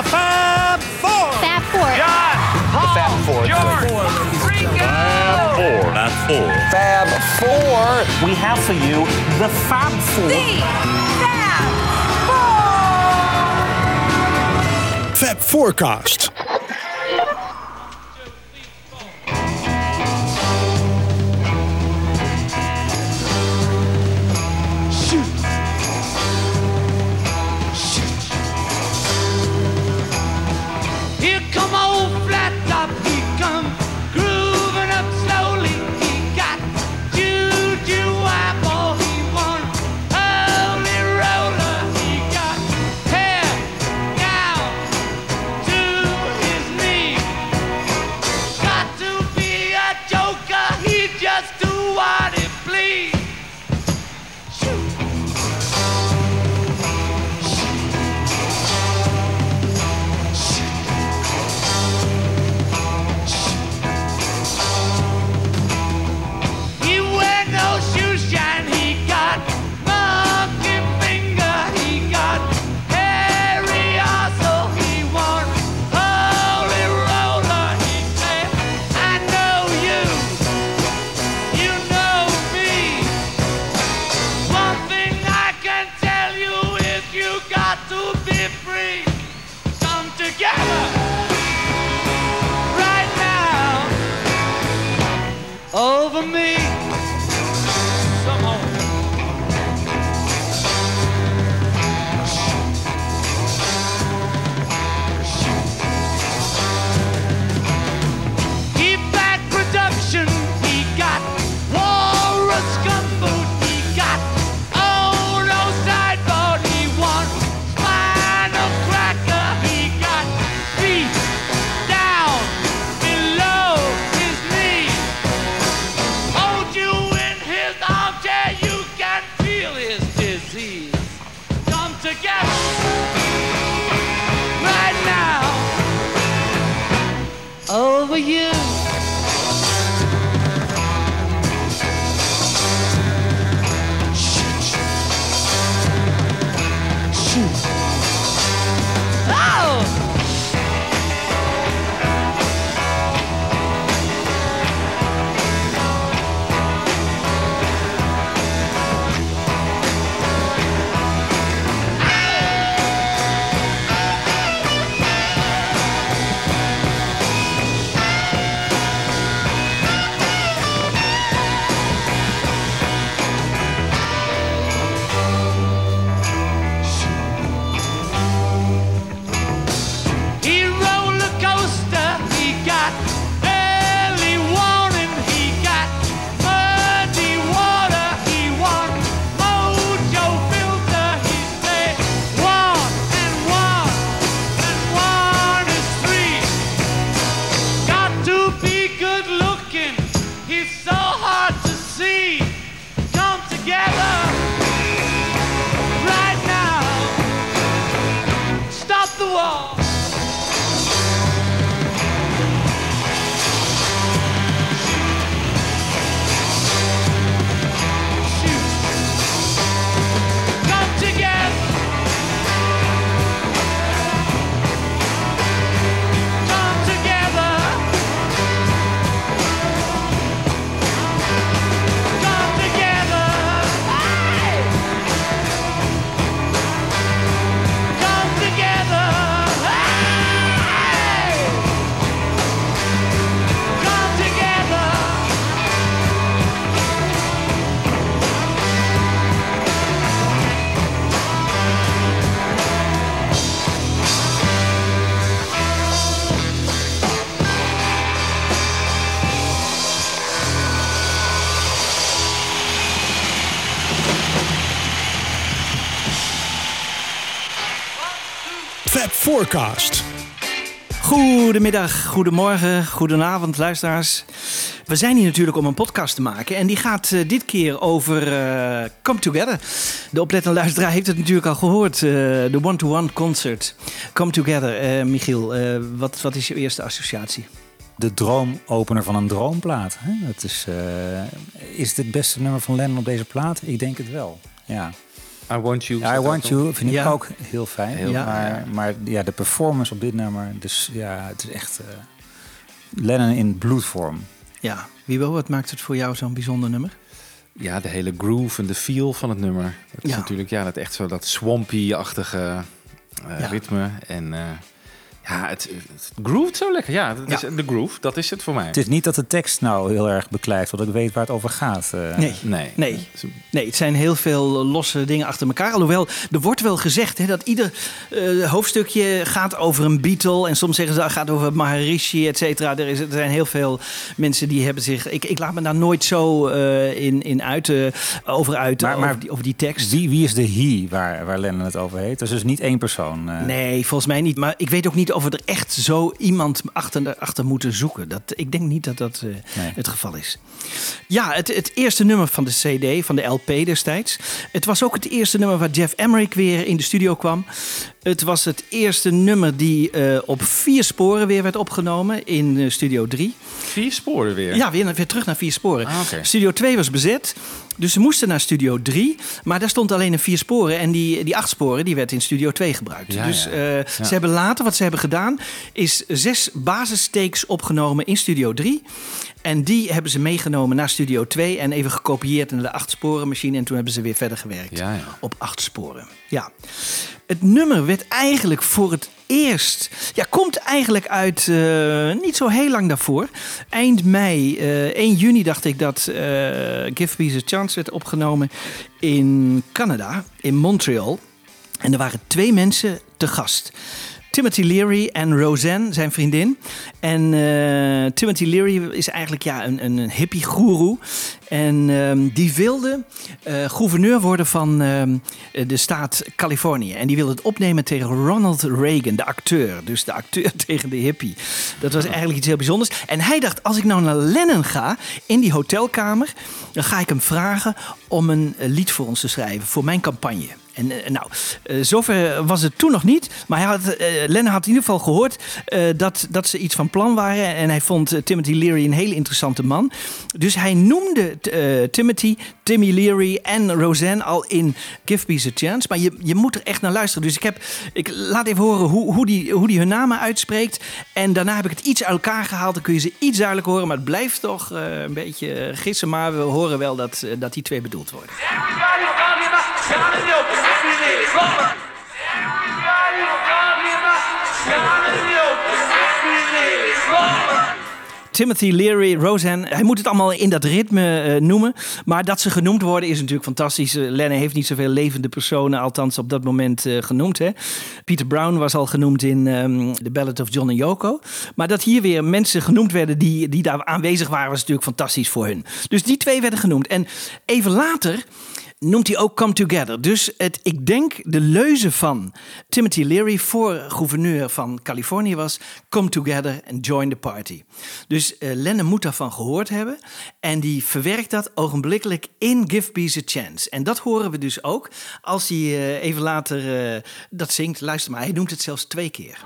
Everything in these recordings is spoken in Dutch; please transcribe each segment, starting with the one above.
The Fab Four. Fab Four. John, Paul, Fab Four. George, Ringo. Four. Fab Four. Fab Four. We have for you the Fab Four. Fab Forecast. Forecast. Goedemiddag, goedemorgen, goedenavond luisteraars. We zijn hier natuurlijk om een podcast te maken en die gaat eh, dit keer over eh, Come Together. De oplettende luisteraar heeft het natuurlijk al gehoord, eh, de one-to-one concert. Come Together. Eh, Michiel, eh, wat, wat is je eerste associatie? de droomopener van een droomplaat. Hè? Dat is, eh, is het het beste nummer van Lennon op deze plaat? Ik denk het wel. Ja. I Want You. I Want You vind ik Ja. ook heel fijn. Heel Ja. maar, maar ja, de performance op dit nummer, dus ja, het is echt eh, Lennon in bloedvorm. Ja, Wiebo, wat maakt het voor jou zo'n bijzonder nummer? Ja, de hele groove en de feel van het nummer. Dat is natuurlijk ja, dat echt zo dat swampy-achtige eh, Ja. ritme. En eh, ja, het, het groove zo lekker. Ja, dat is, Ja. de groove, dat is het voor mij. Het is niet dat de tekst nou heel erg beklijft, want ik weet waar het over gaat. eh. Nee. Nee. Nee. Nee, het zijn heel veel losse dingen achter elkaar. Alhoewel, er wordt wel gezegd hè, dat ieder eh, hoofdstukje gaat over een Beatle. En soms zeggen ze dat gaat over Maharishi, et cetera. Er, is, er zijn heel veel mensen die hebben zich... Ik, ik laat me daar nooit zo eh, in, in uit, eh, over uit, Maar- maar- over, die, over die tekst. Wie, wie is de he waar, waar Lennon het over heeft? Dat is dus niet één persoon. eh. Nee, volgens mij niet. Maar ik weet ook niet of we er echt zo iemand achter, achter moeten zoeken. Dat, ik denk niet dat dat eh, Nee. het geval is. Ja, het, het eerste nummer van de CD, van de LP destijds. Het was ook het eerste nummer waar Jeff Emmerich weer in de studio kwam. Het was het eerste nummer die eh, op vier sporen weer werd opgenomen in eh, Studio 3. Vier sporen weer. Ja, weer, weer terug naar vier sporen. Ah. Studio 2 was bezet. Dus ze moesten naar Studio 3. Maar daar stond alleen een vier sporen. En die, die acht sporen die werd in Studio 2 gebruikt. Ja, dus ja. eh, ze hebben later, wat ze hebben gedaan... is zes basistakes opgenomen in Studio 3. En die hebben ze meegenomen naar Studio 2... en even gekopieerd naar de acht sporen machine. En toen hebben ze weer verder gewerkt op acht sporen. Ja. Het nummer werd eigenlijk voor het eerst... Ja, komt eigenlijk uit eh, niet zo heel lang daarvoor. Eind mei, eh 1 juni dacht ik dat eh, Give Peace a Chance werd opgenomen in Canada, in Montreal. En er waren twee mensen te gast. Timothy Leary en Roseanne, zijn vriendin. En eh, Timothy Leary is eigenlijk ja, een, een, hippie-goeroe. En ehm, die wilde eh, gouverneur worden van ehm, de staat Californië. En die wilde het opnemen tegen Ronald Reagan, de acteur. Dus de acteur tegen de hippie. Dat was eigenlijk iets heel bijzonders. En hij dacht, als ik nou naar Lennon ga, in die hotelkamer... dan ga ik hem vragen om een eh, lied voor ons te schrijven, voor mijn campagne. En eh, nou, eh, zover was het toen nog niet. Maar hij had, eh, Lennon had in ieder geval gehoord eh, dat, dat ze iets van plan waren. En hij vond Timothy Leary een hele interessante man. Dus hij noemde Timothy, Timmy Leary en Roseanne al in Give Peace a Chance. Maar je, je moet er echt naar luisteren. Dus ik, heb, ik laat even horen hoe, hoe, die, hoe die hun namen uitspreekt. En daarna heb ik het iets uit elkaar gehaald. Dan kun je ze iets duidelijk horen. Maar het blijft toch een beetje gissen. Maar we horen wel dat, dat die twee bedoeld worden. Timothy Leary, Roseanne. Hij moet het allemaal in dat ritme eh, noemen. Maar dat ze genoemd worden is natuurlijk fantastisch. Uh, Lennon heeft niet zoveel levende personen, althans op dat moment eh, genoemd. Hè. Peter Brown was al genoemd in ehm The Ballad of John en Yoko. Maar dat hier weer mensen genoemd werden die, die daar aanwezig waren, was natuurlijk fantastisch voor hun. Dus die twee werden genoemd. En even later noemt hij ook Come Together. Dus het, ik denk de leuze van Timothy Leary voor gouverneur van Californië was... Come Together and join the party. Dus eh, Lennon moet daarvan gehoord hebben. En die verwerkt dat ogenblikkelijk in Give Peace a Chance. En dat horen we dus ook als hij eh, even later eh, dat zingt. Luister maar, hij noemt het zelfs twee keer.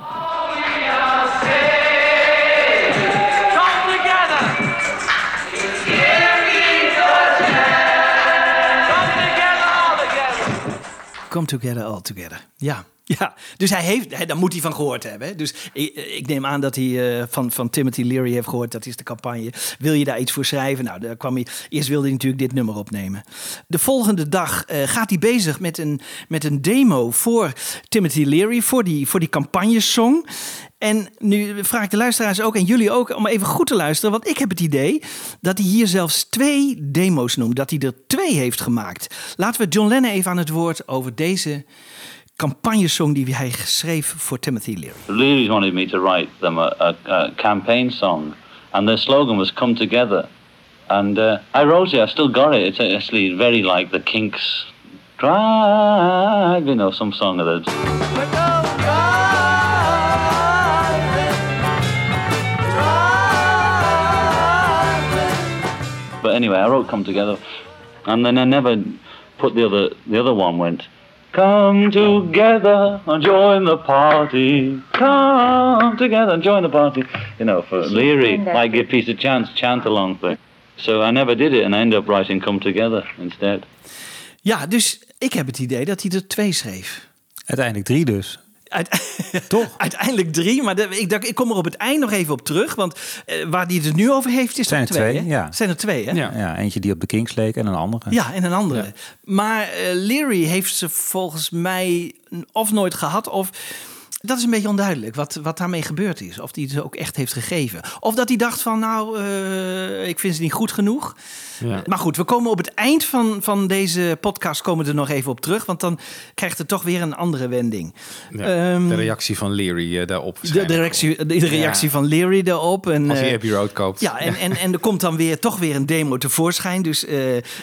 Come together all together. Come together all together. Ja. Dus hij heeft, hij, daar moet hij van gehoord hebben. Dus ik, ik neem aan dat hij eh, van, van Timothy Leary heeft gehoord. Dat is de campagne. Wil je daar iets voor schrijven? Nou, daar kwam hij, eerst wilde hij natuurlijk dit nummer opnemen. De volgende dag eh, gaat hij bezig met een, met een demo voor Timothy Leary. Voor die, voor die campagnesong. En nu vraag ik de luisteraars ook en jullie ook om even goed te luisteren. Want ik heb het idee dat hij hier zelfs twee demo's noemt. Dat hij er twee heeft gemaakt. Laten we John Lennon even aan het woord over deze campagnesong die hij schreef voor Timothy Leary. The Learys wanted me to write them a, a, a campaign song, and their slogan was "Come Together." And uh, I wrote it. I still got it. It's actually very like the Kinks' "Drive," you know, some song of theirs. But anyway, I wrote "Come Together," and then I never put the other. The other one went. Come together and join the party. Come together and join the party. You know, for Leary, like give peace a chance, chant along thing. So I never did it, and I ended up writing "Come Together" instead. Ja, dus Ik heb het idee dat hij er twee schreef. Uiteindelijk drie dus. Toch? Uiteindelijk drie, maar de- ik, dacht, ik kom er op het eind nog even op terug. Want eh, waar hij het nu over heeft, is Zijn er twee. ja. Zijn er twee, hè? Ja. Ja, eentje die op de Kings leek en een andere. Ja, en een andere. Maar eh, Leary heeft ze volgens mij of nooit gehad of... Dat is een beetje onduidelijk wat, wat daarmee gebeurd is. Of hij ze ook echt heeft gegeven. Of dat hij dacht van nou, eh, ik vind ze niet goed genoeg. Ja. Maar goed, we komen op het eind van, van deze podcast komen er nog even op terug. Want dan krijgt het toch weer een andere wending. Ja, Ehm, de reactie van Leary eh, daarop. De, de reactie, de reactie van Leary daarop. En, Als hij eh, Abbey Road koopt. ja, en, en, en er komt dan weer toch weer een demo tevoorschijn. Dus eh,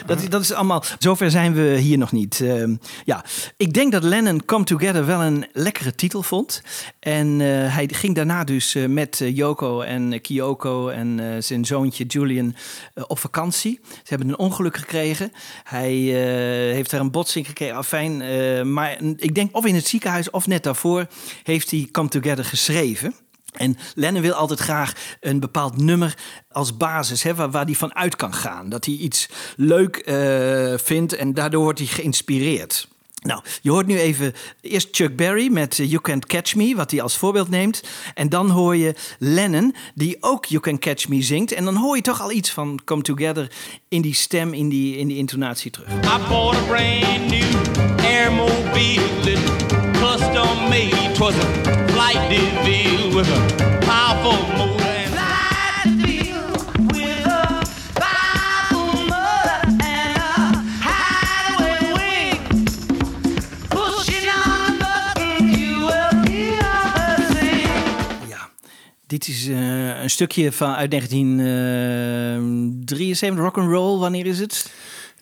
dat, dat is allemaal. Zover zijn we hier nog niet. Ehm, ja, ik denk dat Lennon Come Together wel een lekkere titel vond. En eh, hij ging daarna dus met Yoko en Kyoko en zijn zoontje Julian op vakantie. Ze hebben een ongeluk gekregen. Hij eh, heeft daar een botsing gekregen. Afijn, eh, maar ik denk of in het ziekenhuis of net daarvoor heeft hij Come Together geschreven. En Lennon wil altijd graag een bepaald nummer als basis, hè, waar, hij van uit kan gaan. Dat hij iets leuk eh, vindt en daardoor wordt hij geïnspireerd. Nou, je hoort nu even eerst Chuck Berry met eh, You Can't Catch Me, wat hij als voorbeeld neemt. En dan hoor je Lennon, die ook You Can Catch Me zingt. En dan hoor je toch al iets van Come Together in die stem, in die, in die intonatie terug. I bought a brand new airmobile, custom made. Twas a flight DeVille with a dit is eh, een stukje van uit 1973, rock and roll. Wanneer is het?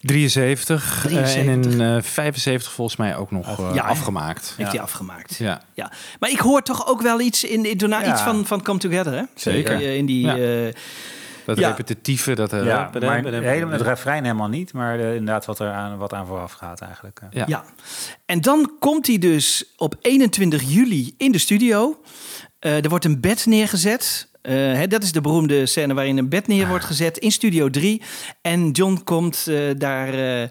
73, eh, 73. en in eh 75 volgens mij ook nog eh, Ja, afgemaakt. Heeft hij afgemaakt. Ja. Ja. Maar ik hoor toch ook wel iets in, in daarna Ja. iets van, van Come Together, hè? Zeker. Eh, In die, Ja. eh, Dat Ja. repetitieve, dat... eh, Ja, badam, maar helemaal het refrein helemaal niet, maar eh, inderdaad wat er aan, wat aan vooraf gaat eigenlijk. eh. Ja. ja. En dan komt hij dus op 21 juli in de studio. Eh, er wordt een bed neergezet. Eh, hè, dat is de beroemde scène waarin een bed neer wordt gezet in Studio 3. En John komt eh, daar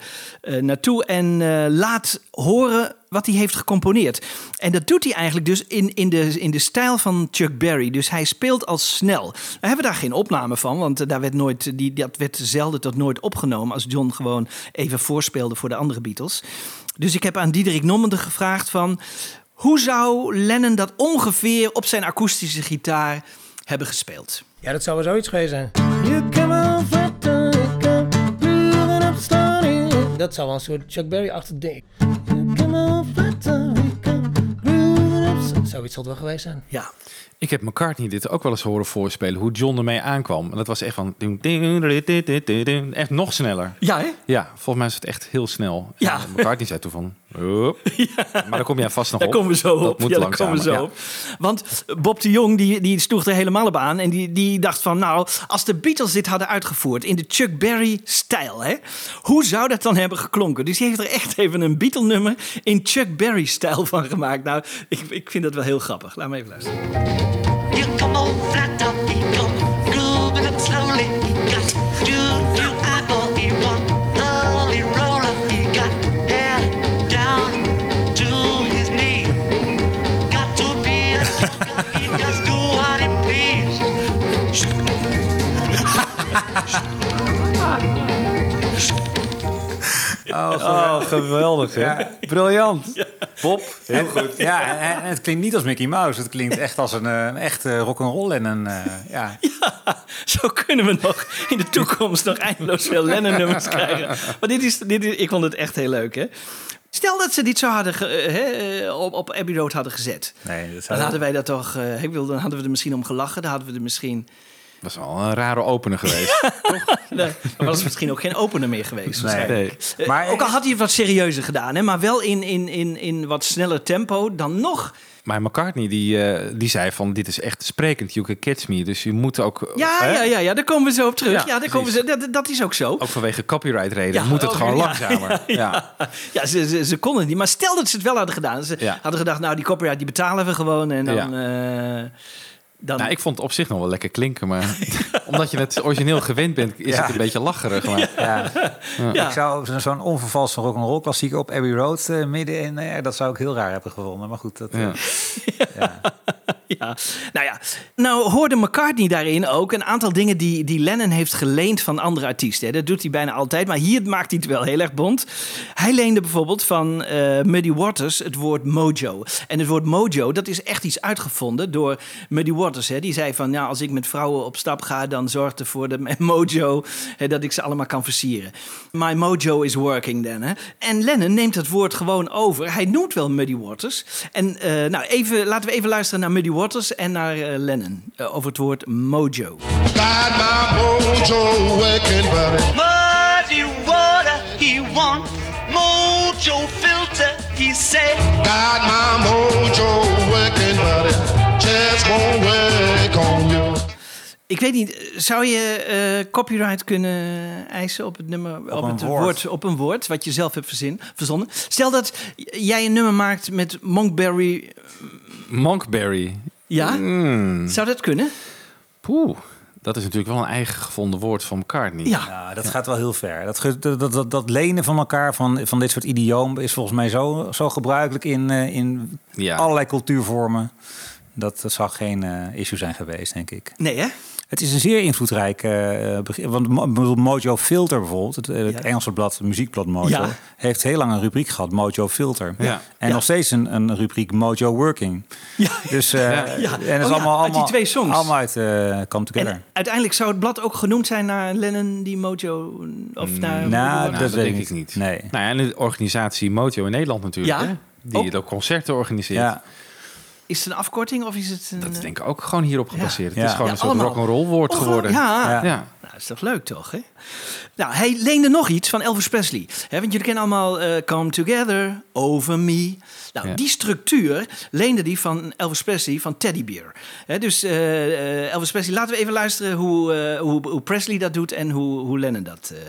naartoe en laat horen wat hij heeft gecomponeerd. En dat doet hij eigenlijk dus in, in, de, in de stijl van Chuck Berry. Dus hij speelt als snel. We hebben daar geen opname van, want daar werd nooit, die, dat werd zelden tot nooit opgenomen... als John gewoon even voorspeelde voor de andere Beatles. Dus ik heb aan Diederik Nommende gevraagd van... hoe zou Lennon dat ongeveer op zijn akoestische gitaar hebben gespeeld? Ja, dat zou wel zoiets geweest zijn. You come on, Fanta, come moving up, starting. Dat zou wel een soort Chuck Berry-achtig ding. You come on, Fanta, come moving up. Zoiets zal het wel geweest zijn. Ja, Ik heb McCartney dit ook wel eens horen voorspelen, hoe John ermee aankwam. En dat was echt van... ding, ding, ding, ding, ding, ding, ding. Echt nog sneller. ja hè? Ja, volgens mij is het echt heel snel. Ja. En McCartney zei toen van... Maar daar kom jij vast nog Daar op. komen we zo Dat op. moet ja, daar komen we zo op. Want Bob de Jong die, die sloeg er helemaal op aan. En die, die dacht van, nou, als de Beatles dit hadden uitgevoerd in de Chuck Berry-stijl, hè, hoe zou dat dan hebben geklonken? Dus die heeft er echt even een Beatle-nummer in Chuck Berry-stijl van gemaakt. Nou, ik, ik vind dat wel heel grappig. Laat me even luisteren. Oh, geweldig hè? Briljant. Bob, heel goed. Ja, en, en het klinkt niet als Mickey Mouse. Het klinkt echt als een, eh, een echte rock'n'roll en een... eh, ja. Ja, zo kunnen we nog in de toekomst nog eindeloos veel Lennon-nummers krijgen. Maar dit is, dit is, ik vond het echt heel leuk, hè? Stel dat ze dit zo hadden ge- eh, hè, op, op Abbey Road hadden gezet. Nee, dat Dan hadden wij dat toch... eh, ik wil, dan hadden we er misschien om gelachen. Dan hadden we er misschien... was wel een rare opener geweest. Nee, dan was het misschien ook geen opener meer geweest. Nee. Eh, Maar- ook al had hij het wat serieuzer gedaan, hè, maar wel in, in, in, in wat sneller tempo, dan nog. Maar McCartney die, eh, die zei van dit is echt sprekend, you can catch me. Dus je moet ook... Ja, hè, ja, ja, ja, daar komen we zo op terug. Ja, Ja, daar komen we zo, dat, dat is ook zo. Ook vanwege copyright reden Ja, moet het ook, gewoon ja, langzamer. Ja, Ja, ja ze, ze, ze konden het niet. Maar stel dat ze het wel hadden gedaan. Ze Ja. hadden gedacht, nou, die copyright die betalen we gewoon. En dan, eh, Dan, Nou, ik vond het op zich nog wel lekker klinken, maar omdat je het origineel gewend bent, is Ja. het een beetje lacherig. Maar, Ja. Ja. Ik zou zo- zo'n onvervalste rock'n'roll klassieker op Abbey Road eh, midden in, eh, dat zou ik heel raar hebben gevonden. Maar goed, dat, eh, Ja. nou ja. Nou hoorde McCartney daarin ook een aantal dingen die, die Lennon heeft geleend van andere artiesten. Dat doet hij bijna altijd, maar hier maakt hij het wel heel erg bond. Hij leende bijvoorbeeld van eh, Muddy Waters het woord mojo. En het woord mojo, dat is echt iets uitgevonden door Muddy Waters. Hè. Die zei van, ja, als ik met vrouwen op stap ga, dan zorgt ervoor dat mijn mojo, hè, dat ik ze allemaal kan versieren. My mojo is working then. Hè. En Lennon neemt het woord gewoon over. Hij noemt wel Muddy Waters. En eh, nou, even, laten we even luisteren naar Muddy Waters en naar eh, Lennon eh, over het woord mojo. Got my mojo working, buddy. Muddy water, he want mojo filter, he said. Got my mojo working, buddy. Just won't work on you. Ik weet niet, zou je eh, copyright kunnen eisen op het nummer, op, een het woord. op een woord wat je zelf hebt verzin, verzonnen? Stel dat jij een nummer maakt met Monkberry, Monkberry. ja? Hmm. Zou dat kunnen? Poeh, dat is natuurlijk wel een eigen gevonden woord van McCartney. Ja. Ja, dat gaat wel heel ver. Dat, dat, dat, lenen van elkaar van, van dit soort idioom is volgens mij zo, zo gebruikelijk in, eh, in Ja. allerlei cultuurvormen. Dat, dat zou geen eh, issue zijn geweest, denk ik. Nee, hè? Het is een zeer invloedrijk eh, begin. Want Mojo Filter bijvoorbeeld, het, eh, het Ja. Engelse blad, het muziekblad Mojo, Ja. heeft heel lang een rubriek gehad, Mojo Filter. Ja. En Ja. nog steeds een, een rubriek Mojo Working. Ja. Dus eh, Ja. en het Ja. is Oh ja, allemaal, uit die allemaal, twee songs. allemaal uit eh Come Together. En uiteindelijk zou het blad ook genoemd zijn naar Lennon die Mojo of naar nou, Nou, dat, weet ik niet. Nee. Nou ja, en de organisatie Mojo in Nederland natuurlijk. Ja? Hè? Die Ook- ook concerten organiseert. Is het een afkorting of is het een... Dat is denk ik ook gewoon hierop gebaseerd. Ja. Het is gewoon Ja, een soort rock'n'roll woord geworden. Ja. Ja. ja. Nou, is toch leuk toch, hè? Nou, hij leende nog iets van Elvis Presley. Hè, want jullie kennen allemaal eh, Come Together, Over Me. Nou, Ja. die structuur leende die van Elvis Presley van Teddy Bear. Hè, dus eh, eh, Elvis Presley, laten we even luisteren hoe, eh, hoe, hoe Presley dat doet... en hoe, hoe Lennon dat eh,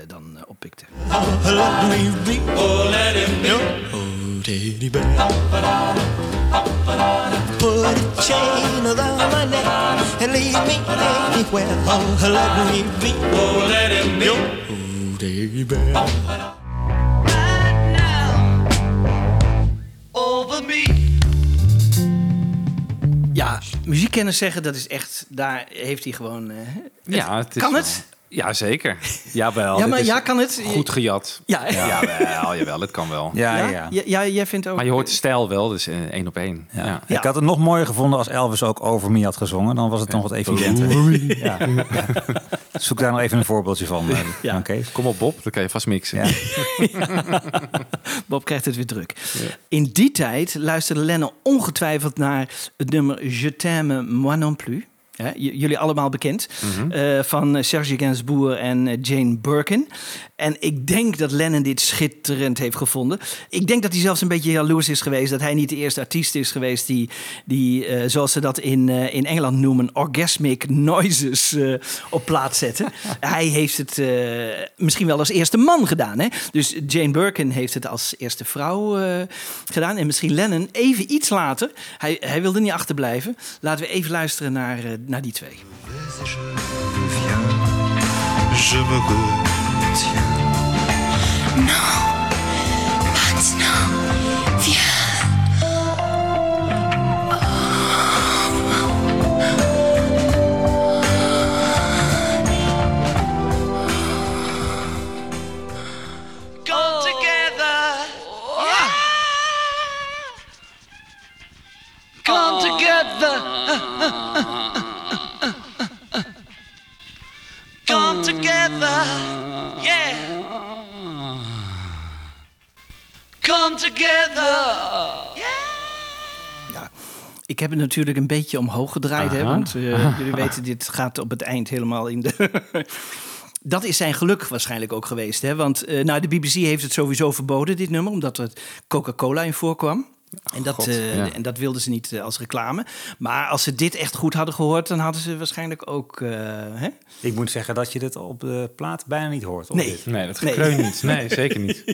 dan eh, oppikte. Put a chain around my neck and leave me anywhere. Oh, let me be. Oh, let him be. Oh. Right now, over me. Ja, muziekkenners zeggen dat is echt... daar heeft hij gewoon... eh, Ja, het is kan wel- het? Ja, zeker. Jawel. Ja, maar is ja, kan het? Goed gejat. Ja, ja. Jawel, jawel, het kan wel. ja, ja? ja. Ja, ja, jij vindt ook... Maar je hoort de stijl wel, dus eh, één op één. Ja. Ja. Ja. Ik had het nog mooier gevonden als Elvis ook over me had gezongen. Dan was het nog wat evidenter. Ja. Zoek daar nog even een voorbeeldje van. eh, Ja. Oké. Kom op Bob, dan kan je vast mixen. Ja. Bob krijgt het weer druk. In die tijd luisterde Lennon ongetwijfeld naar het nummer Je t'aime moi non plus. Hè, jullie allemaal bekend. eh, van eh, Serge Gainsbourg en eh, Jane Birkin. En ik denk dat Lennon dit schitterend heeft gevonden. Ik denk dat hij zelfs een beetje jaloers is geweest... dat hij niet de eerste artiest is geweest die, die zoals ze dat in, in Engeland noemen... orgasmic noises op plaats zette. hij heeft het misschien wel als eerste man gedaan. Hè? Dus Jane Birkin heeft het als eerste vrouw gedaan. En misschien Lennon even iets later. Hij, hij wilde niet achterblijven. Laten we even luisteren naar, naar die twee. Je me retiens. Come together. Yeah. Come Come together. Yeah. Come together. Ja, ik heb het natuurlijk een beetje omhoog gedraaid. Hè, want eh, jullie weten, dit gaat op het eind helemaal in de... Dat is zijn geluk waarschijnlijk ook geweest. Hè? Want eh, nou, de BBC heeft het sowieso verboden, dit nummer, omdat er Coca-Cola in voorkwam. En dat, God, eh, ja. en dat wilden ze niet eh, als reclame. Maar als ze dit echt goed hadden gehoord, dan hadden ze waarschijnlijk ook. eh, hè? Ik moet zeggen dat je dit op de plaat bijna niet hoort. Nee. dit. Nee, dat Nee. gekreun niet. Nee, zeker niet.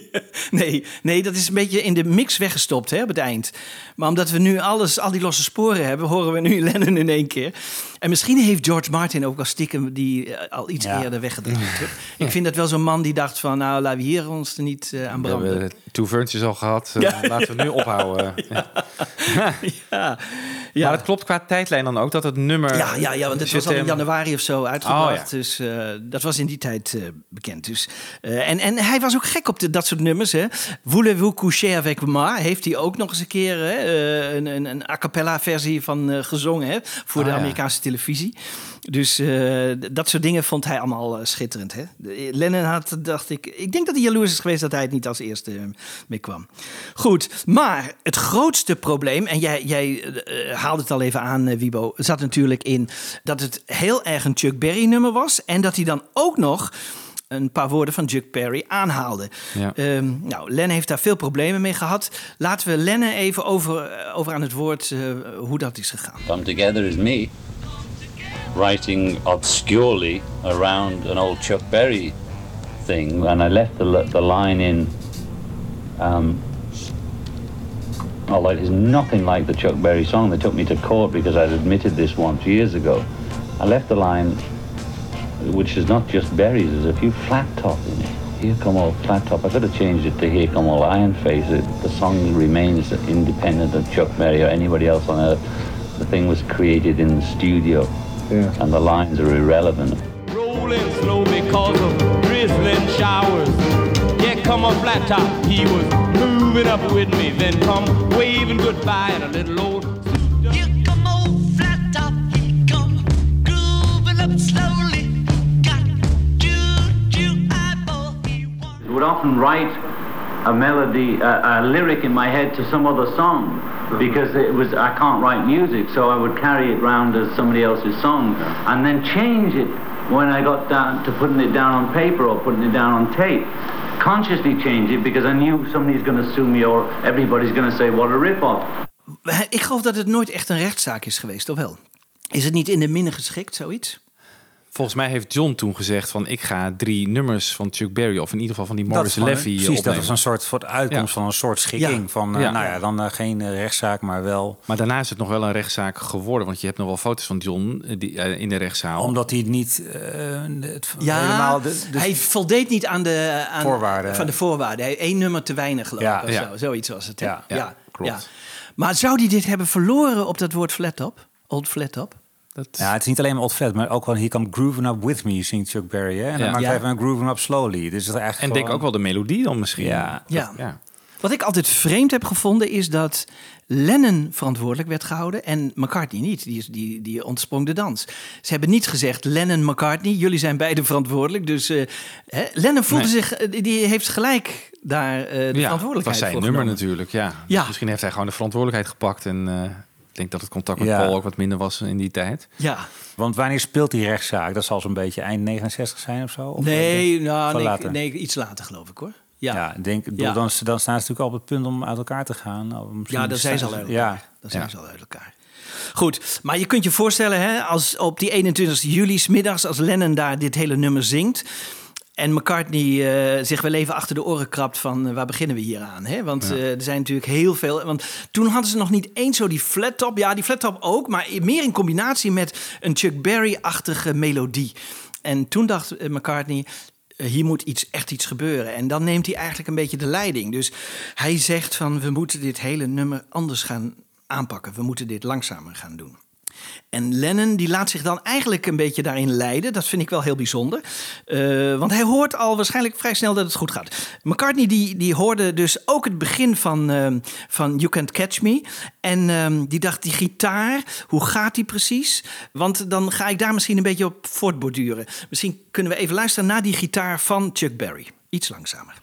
Nee, nee, dat is een beetje in de mix weggestopt hè, op het eind. Maar omdat we nu alles, al die losse sporen hebben, horen we nu Lennon in één keer. En misschien heeft George Martin ook al stiekem die al iets Ja. eerder weggedraaid. Ik vind dat wel zo'n man die dacht van, nou, laten we hier ons er niet aan We branden. hebben two versions al gehad. eh, Ja. Laten we nu ophouden. Ja. Ja, Maar het klopt qua tijdlijn dan ook dat het nummer... Ja, ja, ja want het was al in januari of zo uitgebracht. Oh, ja. Dus eh, dat was in die tijd eh, bekend. Dus, eh, en, en hij was ook gek op de, dat soort nummers. Hè. Voulez-vous coucher avec moi? Heeft hij ook nog eens een keer hè, een, een, een a cappella versie van gezongen hè, voor Ah, de ja. Amerikaanse televisie. Dus dat soort dingen vond hij allemaal schitterend. Hè. Lennon had, dacht ik, ik denk dat hij jaloers is geweest dat hij het niet als eerste mee kwam. Goed, maar het grootste probleem, en jij, jij haalde het al even aan, eh, Wibo, zat natuurlijk in dat het heel erg een Chuck Berry nummer was. En dat hij dan ook nog een paar woorden van Chuck Berry aanhaalde. Ja. Ehm, nou, Lennon heeft daar veel problemen mee gehad. Laten we Lennon even over, eh, over aan het woord eh, hoe dat is gegaan. Come Together is me writing obscurely around an old Chuck Berry thing, and I left the, the line in. Um, although it is nothing like the Chuck Berry song, they took me to court because I'd admitted this once years ago. I left the line, which is not just berries, there's a few flat top in it. Here come all flat top. I could have changed it to Here Come All Iron Face. It, the song remains independent of Chuck Berry or anybody else on earth. The thing was created in the studio, and the lines are irrelevant. rolling slow because of drizzling showers. Yeah, come on, flat top. He was moving up with me, then come waving goodbye in a little old. Here come old flat top, he come grooving up slowly. Got juju eyeball, he want. would often write a melody, a, a lyric in my head to some other song because it was I can't write music, so I would carry it round as somebody else's song and then change it when I got down to putting it down on paper or putting it down on tape. Consciously change it because I knew somebody's going to sue me or everybody's going to say what a rip-off. Ik geloof dat het nooit echt een rechtszaak is geweest, of wel? Is het niet in de minne geschikt, zoiets? Volgens mij heeft John toen gezegd van ik ga drie nummers van Chuck Berry of in ieder geval van die Morris is gewoon- Levy precies, dat opnemen. was een soort, soort uitkomst Ja. van een soort schikking. Ja. Van, eh, Ja. nou ja, dan eh, geen eh, rechtszaak, maar wel... Maar daarna is het nog wel een rechtszaak geworden, want je hebt nog wel foto's van John eh, die, eh, in de rechtszaal. Omdat hij niet eh, het, helemaal... De, de- hij voldeed niet aan de aan, Voorwaarden. Van de voorwaarden. Hij één nummer te weinig, geloof Ja, ik. Of ja. zo. Zoiets was het. Ja, ja, klopt. Maar zou hij dit hebben verloren op dat woord flat top? Old flat top? Dat, ja, het is niet alleen maar old maar ook wel He Come Grooving Up With Me, zingt Chuck Berry. Hè? En dan maakt Ja. hij even een Grooving Up Slowly. Dus is eigenlijk en denk ook wel de melodie dan misschien. Ja. Ja. ja. Wat ik altijd vreemd heb gevonden is dat Lennon verantwoordelijk werd gehouden en McCartney niet. Die, is- die, die ontsprong de dans. Ze hebben niet gezegd Lennon-McCartney, jullie zijn beide verantwoordelijk. Dus eh, hè, Lennon voelde Nee. zich, eh, die heeft gelijk daar eh, de Ja, het verantwoordelijkheid was zijn voor nummer natuurlijk. Ja. Ja. Misschien heeft hij gewoon de verantwoordelijkheid gepakt. En eh, denk dat het contact met Ja. Paul ook wat minder was in die tijd. Ja, Want wanneer speelt die rechtszaak? Dat zal zo'n beetje eind 69 zijn of zo? Of nee, nou, nee, later? nee, iets later geloof ik hoor. Ja, Ja, ik denk, Ja. Dan, dan staan ze natuurlijk al op het punt om uit elkaar te gaan. Of misschien Ja, dan zijn ze al uit elkaar. Ja, Dan zijn Ja. ze al uit elkaar. Goed, maar je kunt je voorstellen, hè, als op die 21 juli middags, als Lennon daar dit hele nummer zingt. En McCartney eh, zich wel even achter de oren krabt van eh, waar beginnen we hier aan? Hè? Want eh, er zijn natuurlijk heel veel. Want toen hadden ze nog niet eens zo die flat top. Ja, die flat top ook, maar meer in combinatie met een Chuck Berry-achtige melodie. En toen dacht McCartney. Hier moet iets, echt iets gebeuren. En dan neemt hij eigenlijk een beetje de leiding. Dus hij zegt van we moeten dit hele nummer anders gaan aanpakken. We moeten dit langzamer gaan doen. En Lennon die laat zich dan eigenlijk een beetje daarin leiden. Dat vind ik wel heel bijzonder. Eh, want hij hoort al waarschijnlijk vrij snel dat het goed gaat. McCartney die, die hoorde dus ook het begin van, ehm, van You Can't Catch Me. En ehm, die dacht, die gitaar, hoe gaat die precies? Want dan ga ik daar misschien een beetje op voortborduren. Misschien kunnen we even luisteren naar die gitaar van Chuck Berry. Iets langzamer.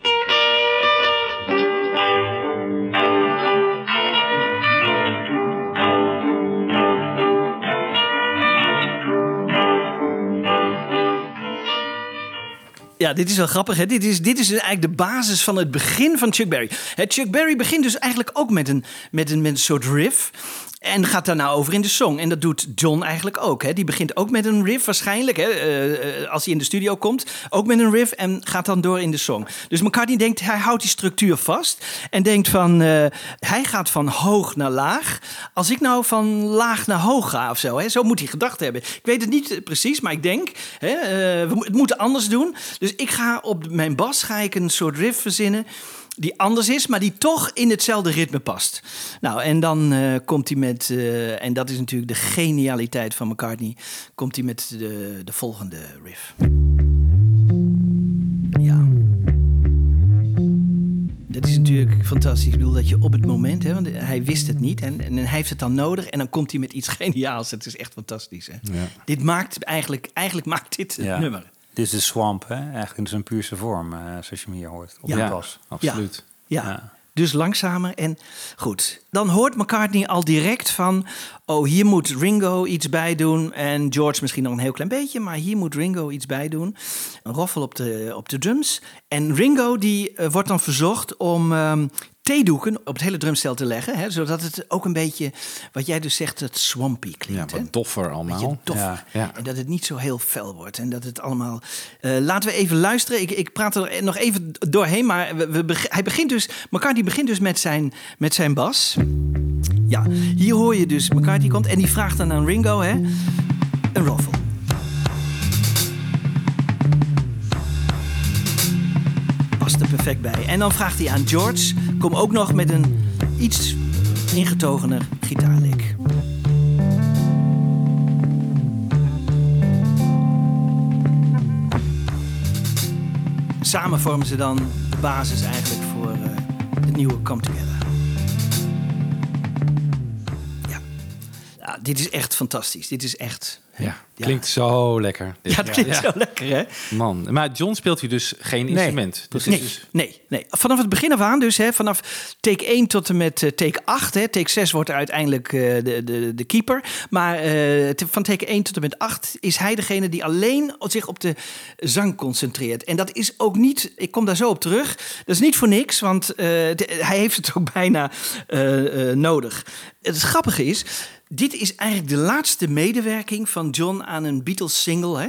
Ja, dit is wel grappig. Hè? Dit, is, dit is eigenlijk de basis van het begin van Chuck Berry. Hè, Chuck Berry begint dus eigenlijk ook met een, met een, met een soort riff. En gaat daarna over in de song. En dat doet John eigenlijk ook. Hè? Die begint ook met een riff waarschijnlijk. Hè? eh, eh, als hij in de studio komt. Ook met een riff en gaat dan door in de song. Dus McCartney denkt, hij houdt die structuur vast. En denkt van, eh, hij gaat van hoog naar laag. Als ik nou van laag naar hoog ga of zo. Hè? Zo moet hij gedacht hebben. Ik weet het niet precies, maar ik denk, hè, eh, we het moeten anders doen. Dus ik ga op mijn bas ga ik een soort riff verzinnen die anders is, maar die toch in hetzelfde ritme past. Nou, en dan eh, komt hij met, eh, en dat is natuurlijk de genialiteit van McCartney, komt hij met de, de volgende riff. Ja. Dat is natuurlijk fantastisch. Ik bedoel dat je op het moment, hè, want hij wist het niet en, en hij heeft het dan nodig en dan komt hij met iets geniaals. Het is echt fantastisch. Hè? Ja. Dit maakt eigenlijk, eigenlijk maakt dit het Ja. nummer. Dit is de swamp, hè? eigenlijk in zijn puurste vorm, eh, zoals je hem hier hoort. Op Ja. de Ja, bas. absoluut. Ja. Ja. Dus langzamer en goed. Dan hoort McCartney al direct van... oh, hier moet Ringo iets bij doen. En George misschien nog een heel klein beetje... maar hier moet Ringo iets bij doen. Een roffel op de, op de drums. En Ringo die eh, wordt dan verzocht om ehm, theedoeken op het hele drumstel te leggen... Hè, zodat het ook een beetje, wat jij dus zegt, het swampy Ja, klinkt. hè? wat doffer Beetje allemaal. doffer. Ja, ja. En dat het niet zo heel fel wordt. En dat het allemaal. Eh, laten we even luisteren. Ik, ik praat er nog even doorheen. Maar we, we beg- hij begint dus. McCartney begint dus met zijn, met zijn bas. Ja, hier hoor je dus. McCartney komt en die vraagt dan aan Ringo: hè, een roffel. Er perfect bij. En dan vraagt hij aan George: kom ook nog met een iets ingetogener gitaarlick. Samen vormen ze dan de basis eigenlijk voor eh, het nieuwe Come Together. Dit is echt fantastisch. Dit is echt... Ja, klinkt zo lekker. dit. Ja, het klinkt zo lekker, hè? Man, maar John speelt hier dus geen instrument. Dus Nee, is- nee, nee. Vanaf het begin af aan dus, hè, vanaf take 1 tot en met eh, take 8. Hè, take 6 wordt uiteindelijk eh, de, de, de keeper. Maar eh, van take 1 tot en met 8 is hij degene die alleen zich op de zang concentreert. En dat is ook niet, ik kom daar zo op terug, dat is niet voor niks, want eh, de- hij heeft het ook bijna eh, eh, nodig. Het grappige is, dit is eigenlijk de laatste medewerking van John aan een Beatles-single. Hè?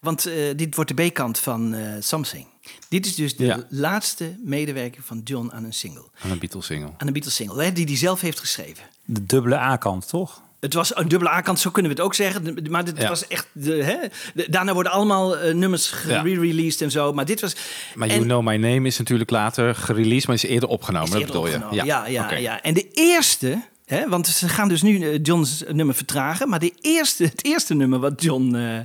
Want eh, dit wordt de B-kant van eh, Something. Dit is dus de Ja. laatste medewerking van John aan een single. Aan een Beatles-single. Aan een Beatles-single, hè, die hij zelf heeft geschreven. De dubbele A-kant, toch? Het was een dubbele A-kant, zo kunnen we het ook zeggen. Maar dit Ja. was echt... De, hè, de- daarna worden allemaal eh, nummers Ja. gereleased en zo. Maar dit was... Maar en- You Know My Name is natuurlijk later gereleased, maar is eerder opgenomen. Is dat eerder bedoel je? opgenomen. Ja, ja, Oké. ja. En de eerste, want ze gaan dus nu eh, John's nummer vertragen. Maar de eerste, het eerste nummer wat John eh,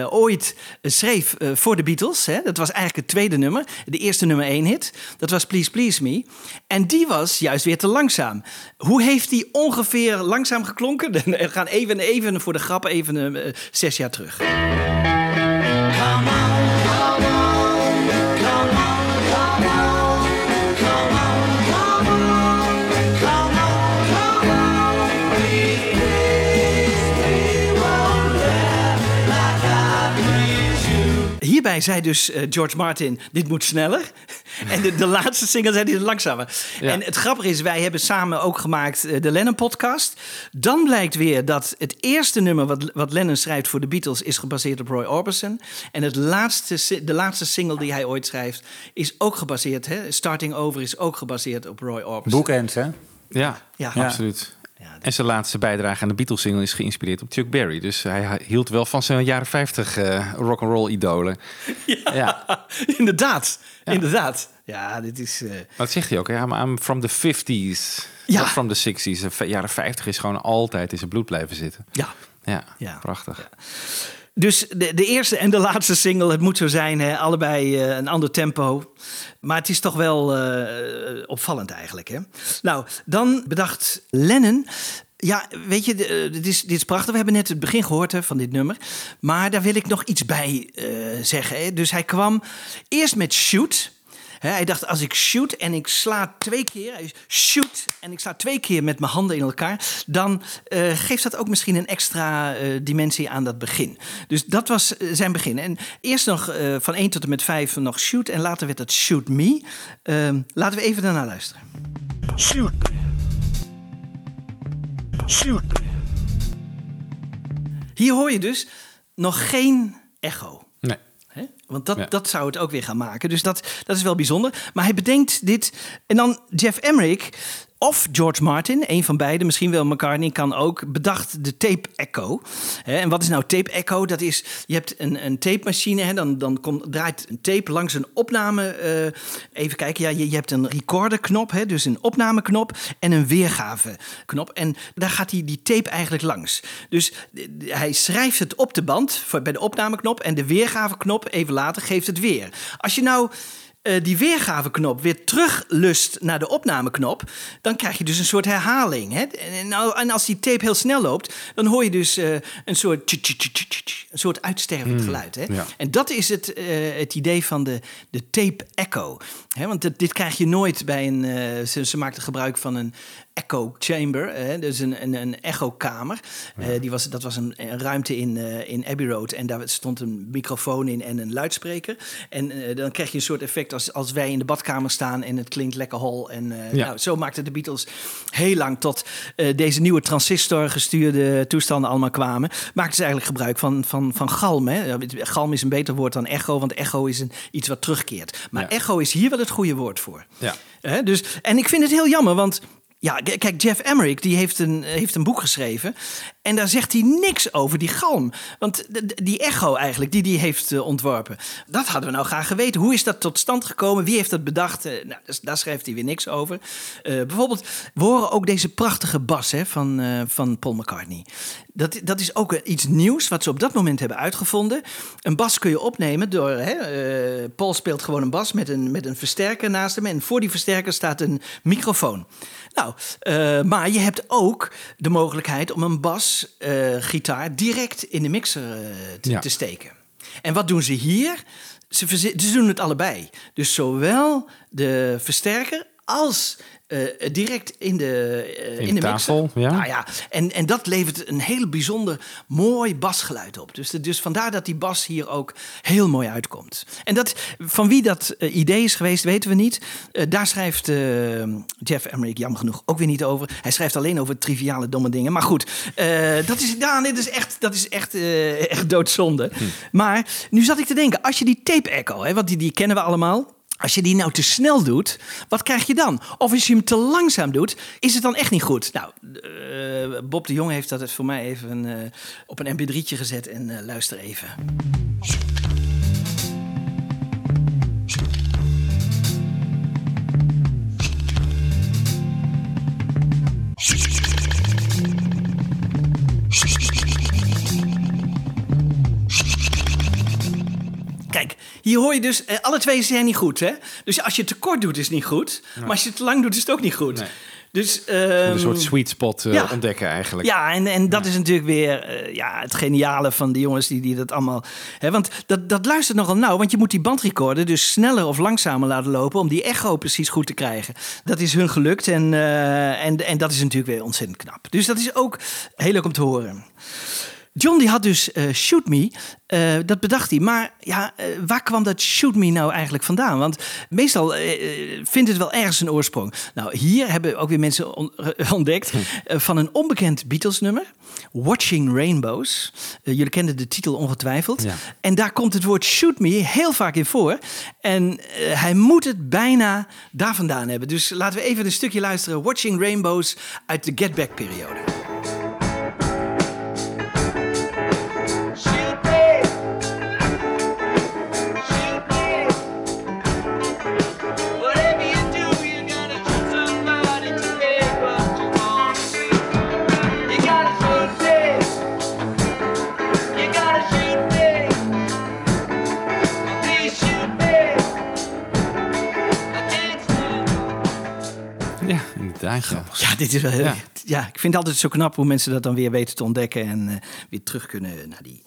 eh, ooit schreef voor de Beatles, hè, dat was eigenlijk het tweede nummer. De eerste nummer één hit, dat was Please Please Me. En die was juist weer te langzaam. Hoe heeft die ongeveer langzaam geklonken? We gaan even, even voor de grap even zes jaar terug. Hierbij zei dus eh, George Martin, dit moet sneller. en de, de laatste single zei hij langzamer. Ja. En het grappige is, wij hebben samen ook gemaakt eh, de Lennon-podcast. Dan blijkt weer dat het eerste nummer wat, wat Lennon schrijft voor de Beatles... is gebaseerd op Roy Orbison. En het laatste, de laatste single die hij ooit schrijft is ook gebaseerd... Hè, Starting Over is ook gebaseerd op Roy Orbison. Boekend, hè? Ja, Ja. absoluut. Ja, En zijn laatste bijdrage aan de Beatles-single is geïnspireerd op Chuck Berry. Dus hij hield wel van zijn jaren 50 eh rock'n'roll idolen. Ja. inderdaad, inderdaad. Ja, dit is... eh, Dat zegt hij ook. Ja, maar I'm from the 50s. Ja. Not from the 60s. De jaren 50 is gewoon altijd in zijn bloed blijven zitten. ja, Ja, Ja. prachtig. Dus de, de eerste en de laatste single, het moet zo zijn, hè, allebei eh, een ander tempo. Maar het is toch wel eh, opvallend eigenlijk. Hè? Nou, dan bedacht Lennon. Ja, weet je, eh, dit is, dit is prachtig. We hebben net het begin gehoord hè, van dit nummer. Maar daar wil ik nog iets bij zeggen. Hè. Dus hij kwam eerst met Shoot. Hij dacht, als ik shoot en ik sla twee keer, hij shoot en ik sla twee keer met mijn handen in elkaar, dan eh, geeft dat ook misschien een extra eh, dimensie aan dat begin. Dus dat was eh, zijn begin. En eerst nog van 1 tot en met 5 nog shoot en later werd het shoot me. Ehm, laten we even daarna luisteren. Shoot. Shoot. Hier hoor je dus nog geen echo. Hè? Want dat, Ja. dat zou het ook weer gaan maken. Dus dat, dat is wel bijzonder. Maar hij bedenkt dit. En dan Jeff Emmerich of George Martin, een van beiden, misschien wel McCartney, kan ook, bedacht de tape echo. En wat is nou tape echo? Dat is, je hebt een, een tape machine, dan, dan draait een tape langs een opname. eh, even kijken, ja, je, je hebt een recorderknop, hè, dus een opnameknop en een weergaveknop. En daar gaat die, die tape eigenlijk langs. Dus eh, hij schrijft het op de band voor, bij de opnameknop en de weergaveknop even later geeft het weer. Als je nou eh, die weergaveknop weer teruglust naar de opnameknop, dan krijg je dus een soort herhaling. Hè? En, en nou- en als die tape heel snel loopt, dan hoor je dus eh, een soort tju, een soort uitstervend Hmm, geluid. Hè? ja. En dat is het, eh, het idee van de, de tape echo. Hè? Want dit, dit krijg je nooit bij een. ze, ze maakten gebruik van een echo chamber, hè? dus een, een, een echokamer. Eh, die was, dat was een, een ruimte in, eh, in Abbey Road en daar stond een microfoon in en een luidspreker. En eh, dan krijg je een soort effect als, als wij in de badkamer staan en het klinkt lekker hol. En Ja. nou, zo maakten de Beatles heel lang tot deze nieuwe transistor gestuurde toestanden allemaal kwamen. Maakten ze eigenlijk gebruik van, van, van galm. Hè? Galm is een beter woord dan echo, want echo is een, iets wat terugkeert. Maar Ja. echo is hier wel het goede woord voor. Ja. Dus, en ik vind het heel jammer, want ja, kijk, Jeff Emmerich die heeft, een, heeft een boek geschreven. En daar zegt hij niks over die galm. Want die echo eigenlijk, die hij heeft eh, ontworpen. Dat hadden we nou graag geweten. Hoe is dat tot stand gekomen? Wie heeft dat bedacht? Eh, nou, dus daar schrijft hij weer niks over. Eh, bijvoorbeeld, we horen ook deze prachtige bas hè, van, eh, van Paul McCartney. Dat, dat is ook eh, iets nieuws wat ze op dat moment hebben uitgevonden. Een bas kun je opnemen door... Hè, eh, Paul speelt gewoon een bas met een, met een versterker naast hem. En voor die versterker staat een microfoon. Nou, eh, maar je hebt ook de mogelijkheid om een basgitaar direct in de mixer eh, te, Ja. te steken. En wat doen ze hier? Ze, ze doen het allebei. Dus zowel de versterker als eh, direct in de, eh, In in de mixer. tafel, ja. Nou ja, en, en dat levert een heel bijzonder mooi basgeluid op. Dus, dus vandaar dat die bas hier ook heel mooi uitkomt. En dat, van wie dat eh, idee is geweest, weten we niet. Eh, daar schrijft eh, Jeff Emmerich jammer genoeg ook weer niet over. Hij schrijft alleen over triviale domme dingen. Maar goed, eh, dat is, ja, dit is echt, dat is echt, eh, echt doodzonde. Maar nu zat ik te denken, als je die tape echo, hè, want die, die kennen we allemaal... Als je die nou te snel doet, wat krijg je dan? Of als je hem te langzaam doet, is het dan echt niet goed? Nou, eh, Bob de Jong heeft dat voor mij even eh, op een mp3'tje gezet en eh, luister even. Hier hoor je dus, eh, alle twee zijn niet goed, hè? Dus als je te kort doet, is het niet goed. Maar als je het te lang doet, is het ook niet goed. Nee. Dus, een ehm, soort sweet spot eh, ja. ontdekken eigenlijk. Ja, en, en dat is natuurlijk weer eh, ja, het geniale van die jongens die, die dat allemaal... Hè, want dat, dat luistert nogal nauw, want je moet die bandrecorder dus sneller of langzamer laten lopen... om die echo precies goed te krijgen. Dat is hun gelukt en, en, en dat is natuurlijk weer ontzettend knap. Dus dat is ook heel leuk om te horen. John die had dus eh, Shoot Me, eh, dat bedacht hij. Maar ja, eh, waar kwam dat Shoot Me nou eigenlijk vandaan? Want meestal vindt het wel ergens een oorsprong. Nou, hier hebben ook weer mensen on- ontdekt eh, van een onbekend Beatles nummer. Watching Rainbows. Jullie kennen de titel ongetwijfeld. Ja. En daar komt het woord Shoot Me heel vaak in voor. En hij moet het bijna daar vandaan hebben. Dus laten we even een stukje luisteren. Watching Rainbows uit de Get Back Ja, dit is wel heel. Ja. ja, ik vind het altijd zo knap hoe mensen dat dan weer weten te ontdekken en eh, weer terug kunnen naar, die,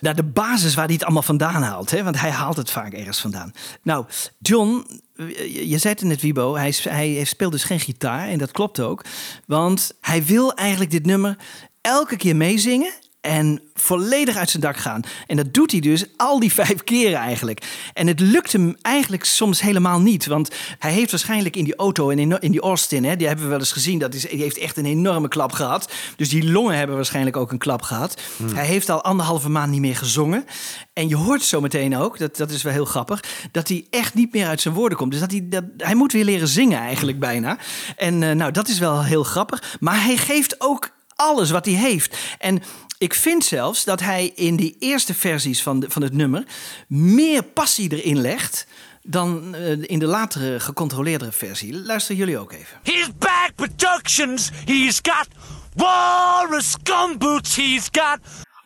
naar de basis waar hij het allemaal vandaan haalt. Hè? Want hij haalt het vaak ergens vandaan. Nou, John, je je zei het net, Wibo, hij, hij speelt dus geen gitaar en dat klopt ook. Want hij wil eigenlijk dit nummer elke keer meezingen en volledig uit zijn dak gaan. En dat doet hij dus al die vijf keren eigenlijk. En het lukt hem eigenlijk soms helemaal niet. Want hij heeft waarschijnlijk in die auto en in, in die Austin... Hè, die hebben we wel eens gezien, dat is, die heeft echt een enorme klap gehad. Dus die longen hebben waarschijnlijk ook een klap gehad. Hij heeft al anderhalve maand niet meer gezongen. En je hoort zo meteen ook, dat, dat is wel heel grappig... dat hij echt niet meer uit zijn woorden komt. Dus dat hij, dat, hij moet weer leren zingen eigenlijk bijna. En eh, nou, dat is wel heel grappig. Maar hij geeft ook alles wat hij heeft. En ik vind zelfs dat hij in die eerste versies van, van het nummer meer passie erin legt dan eh, in de latere gecontroleerdere versie. Luisteren jullie ook even. He's back productions. He's got walrus gumboots. He's got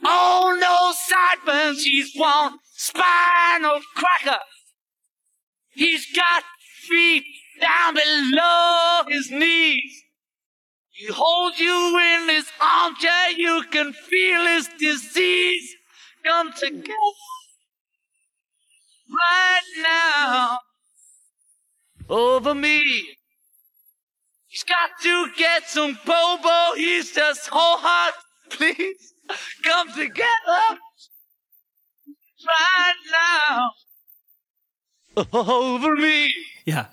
oh no sideburns. He's one spinal cracker. He's got feet down below his knees. He holds you in his armchair. You can feel his disease come together right now over me. He's got to get some bobo. He's just whole heart. Please come together right now over me. Ja,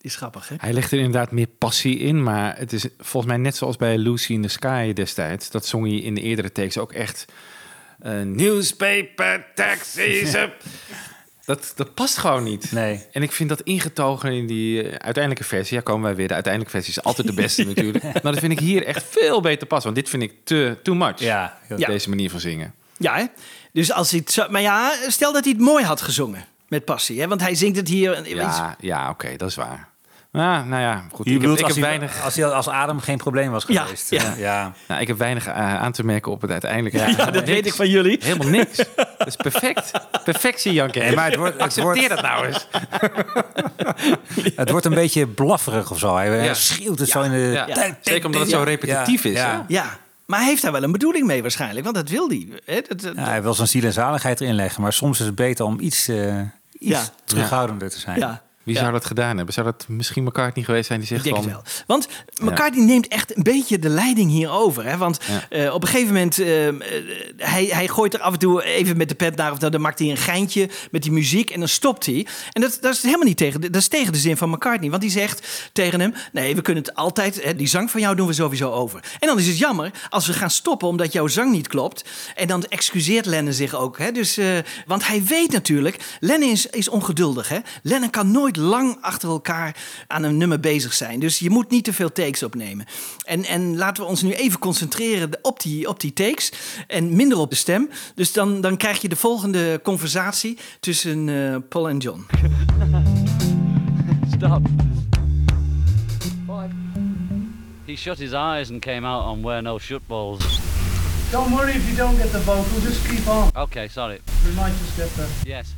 die is grappig, hè? Hij legt er inderdaad meer passie in, maar het is volgens mij net zoals bij Lucy in the Sky destijds. Dat zong hij in de eerdere takes ook echt. eh, newspaper, taxis. up. Dat, dat past gewoon niet. Nee. En ik vind dat ingetogen in die eh, uiteindelijke versie. Ja, komen wij weer. De uiteindelijke versie is altijd de beste natuurlijk. Maar dat vind ik hier echt veel beter passen. Want dit vind ik te too much. Ja, Ja. Deze manier van zingen. Ja, hè? Dus als hij het zo, maar ja, stel dat hij het mooi had gezongen met passie, hè? Want hij zingt het hier. Ja, ja oké, dat is waar. Ja, nou ja, goed. Je Ik heb, bedoelt ik als, heb hij, weinig... als hij als adem geen probleem was Ja, geweest. ja. ja. Nou, ik heb weinig eh, aan te merken op het uiteindelijke. Ja, dat weet ik van jullie. Helemaal niks. Dat is perfect. Perfectie, Janke. Nee, maar het wordt- het Accepteer wordt- dat nou eens. Het wordt een beetje blafferig of zo. Hij Ja. schreeuwt het zo in de... Ja. Zeker omdat het zo repetitief is. Ja. Ja, maar hij heeft daar wel een bedoeling mee waarschijnlijk, want dat wil hij. Hè? Dat, dat- Ja, hij wil zijn ziel en zaligheid erin leggen. Maar soms is het beter om iets, eh, iets Ja. terughoudender te zijn. ja. Wie zou dat gedaan hebben? Zou dat misschien McCartney geweest zijn die zegt Ik denk van... het wel. Want McCartney neemt echt een beetje de leiding hierover. Hè? Want eh, op een gegeven moment, eh, hij, hij gooit er af en toe even met de pet naar... of dan, maakt hij een geintje met die muziek en dan stopt hij. En dat, dat is helemaal niet tegen, dat is tegen de zin van McCartney. Want die zegt tegen hem, nee, we kunnen het altijd... Hè, die zang van jou doen we sowieso over. En dan is het jammer als we gaan stoppen omdat jouw zang niet klopt. En dan excuseert Lennon zich ook. Hè? Dus, eh, want hij weet natuurlijk, Lennon is, is ongeduldig. Hè? Lennon kan nooit lang achter elkaar aan een nummer bezig zijn. Dus je moet niet te veel takes opnemen. En, en laten we ons nu even concentreren op die, op die takes en minder op de stem. Dus dan, dan krijg je de volgende conversatie tussen eh, Paul en John. Stop. He shut his eyes and came out on Where No Shut Balls. Don't worry if you don't get the vocal, just keep on. Okay, sorry. We might just get the. Yes.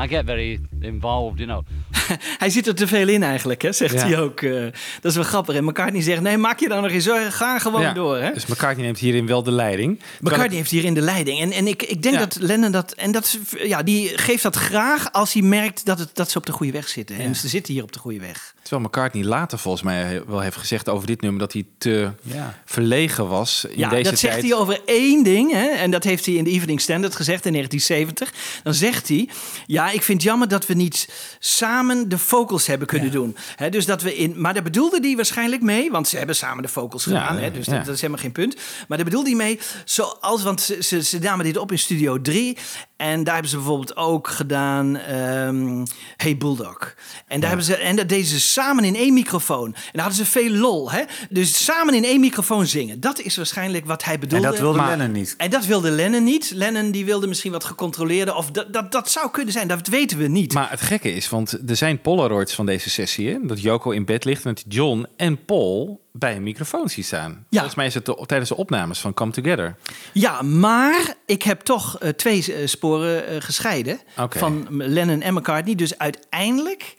I get very involved, you know. Hij zit er te veel in eigenlijk, hè, zegt Ja. hij ook. eh, dat is wel grappig. En McCartney zegt, nee, maak je dan nog eens zorgen. Ga gewoon Ja, door. Hè? Dus McCartney neemt hierin wel de leiding. McCartney heeft hierin de leiding. En, en ik, ik denk Ja. dat Lennon dat... En dat, ja, die geeft dat graag als hij merkt dat, het, dat ze op de goede weg zitten. En ze zitten hier op de goede weg. Terwijl McCartney later volgens mij wel heeft gezegd over dit nummer... dat hij te Ja. verlegen was in Ja, deze dat zegt hij over één ding. Hè? En dat heeft hij in de Evening Standard gezegd in 1970. Dan zegt hij... Ja, ik vind het jammer dat we niet samen de vocals hebben kunnen doen. Hè, dus dat we in, maar daar bedoelde hij waarschijnlijk mee... want ze hebben samen de vocals Ja, gedaan. hè? Dus ja. dat, dat is helemaal geen punt. Maar daar bedoelde hij mee... Zoals, want ze, ze, ze namen dit op in Studio 3... En daar hebben ze bijvoorbeeld ook gedaan ehm, Hey Bulldog. En, daar hebben ze, en dat deden ze samen in één microfoon. En daar hadden ze veel lol. Hè? Dus samen in één microfoon zingen. Dat is waarschijnlijk wat hij En bedoelde. dat wilde Maar- Lennon niet. En dat wilde Lennon niet. Lennon die wilde misschien wat gecontroleerder. Of dat, dat, dat zou kunnen zijn, dat weten we niet. Maar het gekke is, want er zijn Polaroids van deze sessie... Hè? dat Joko in bed ligt en dat John en Paul bij een microfoon ziet staan. Volgens mij is het de- tijdens de opnames van Come Together. Ja, maar ik heb toch eh, twee eh, sporen eh, gescheiden van Lennon en McCartney. Dus uiteindelijk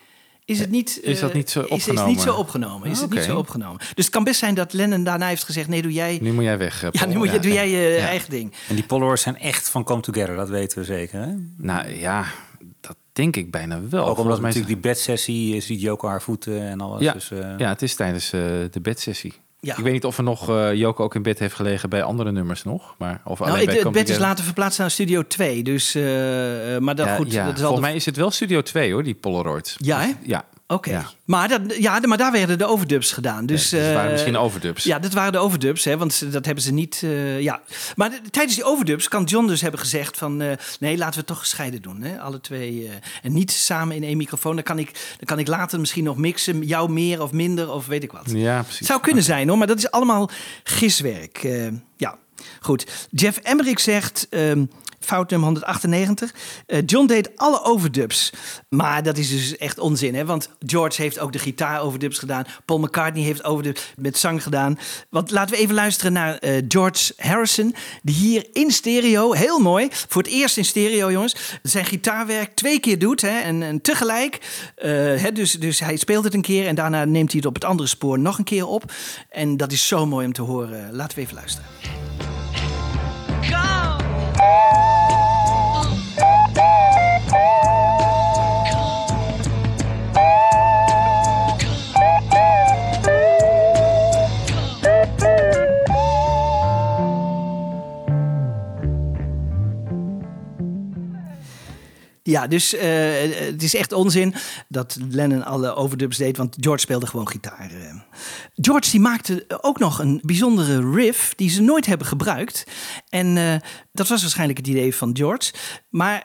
Is het niet, Is dat niet zo Is, is opgenomen? niet zo opgenomen. Is het niet zo opgenomen. Dus het kan best zijn dat Lennon daarna heeft gezegd: nee, doe jij. Nu moet jij weg. Ja, nu moet je, doe jij je Ja. eigen ding. En die Polaroids zijn echt van Come Together, dat weten we zeker. Hè? Nou ja, denk ik bijna wel. Ook omdat natuurlijk die bedsessie, ziet Joko haar voeten en alles. Ja, Dus, eh, ja, het is tijdens eh, de bedsessie. Ja. Ik weet niet of er nog eh Joko ook in bed heeft gelegen bij andere nummers nog. Maar, of Nou, alleen ik, bij het Come bed is later verplaatst naar Studio 2. Dus, maar dat ja, goed. ja. Dat is al Volgens de- mij is het wel Studio 2 hoor, die Polaroids. Ja, hè? Ja. Oké. Ja. Maar, dat, ja, maar daar werden de overdubs gedaan. Dus, Dus het waren eh, misschien overdubs. Ja, dat waren de overdubs, hè, want ze- dat hebben ze niet. eh, ja. Maar de- tijdens die overdubs kan John dus hebben gezegd: van eh, nee, laten we het toch gescheiden doen. Hè, alle twee. en niet samen in één microfoon. Dan kan, ik, dan kan ik later misschien nog mixen. Jou meer of minder, of weet ik wat. Ja, precies. Zou kunnen zijn hoor, maar dat is allemaal giswerk. Ja, goed. Jeff Emmerich zegt. ehm, Fout nummer 198. Eh, John deed alle overdubs. Maar dat is dus echt onzin. Hè? Want George heeft ook de gitaar-overdubs gedaan. Paul McCartney heeft overdubs met zang gedaan. Want laten we even luisteren naar eh, George Harrison. Die hier in stereo, heel mooi. Voor het eerst in stereo, jongens. Zijn gitaarwerk twee keer doet. Hè? En, en tegelijk. Eh, hè? Dus, dus hij speelt het een keer. En daarna neemt hij het op het andere spoor nog een keer op. En dat is zo mooi om te horen. Laten we even luisteren. Ja, dus eh, het is echt onzin dat Lennon alle overdubs deed, want George speelde gewoon gitaar. eh. George die maakte ook nog een bijzondere riff die ze nooit hebben gebruikt. En eh, dat was waarschijnlijk het idee van George. Maar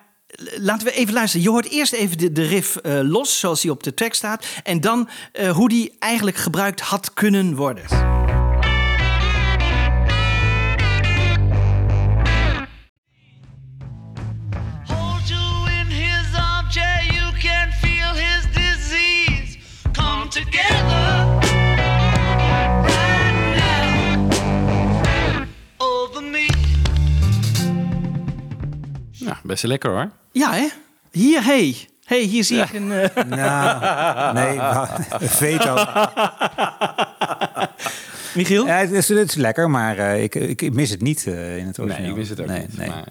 laten we even luisteren. Je hoort eerst even de, de riff los, zoals die op de track staat. En dan hoe die eigenlijk gebruikt had kunnen worden. Best lekker hoor. Ja, hè? Hier, hey. Hey, hier zie ik een... eh, Nou, nee, veto. Michiel? Ja, het, is, het is lekker, maar eh, ik, ik mis het niet eh, in het origineel. Nee, ik wist het ook nee, niet. Nee. Maar,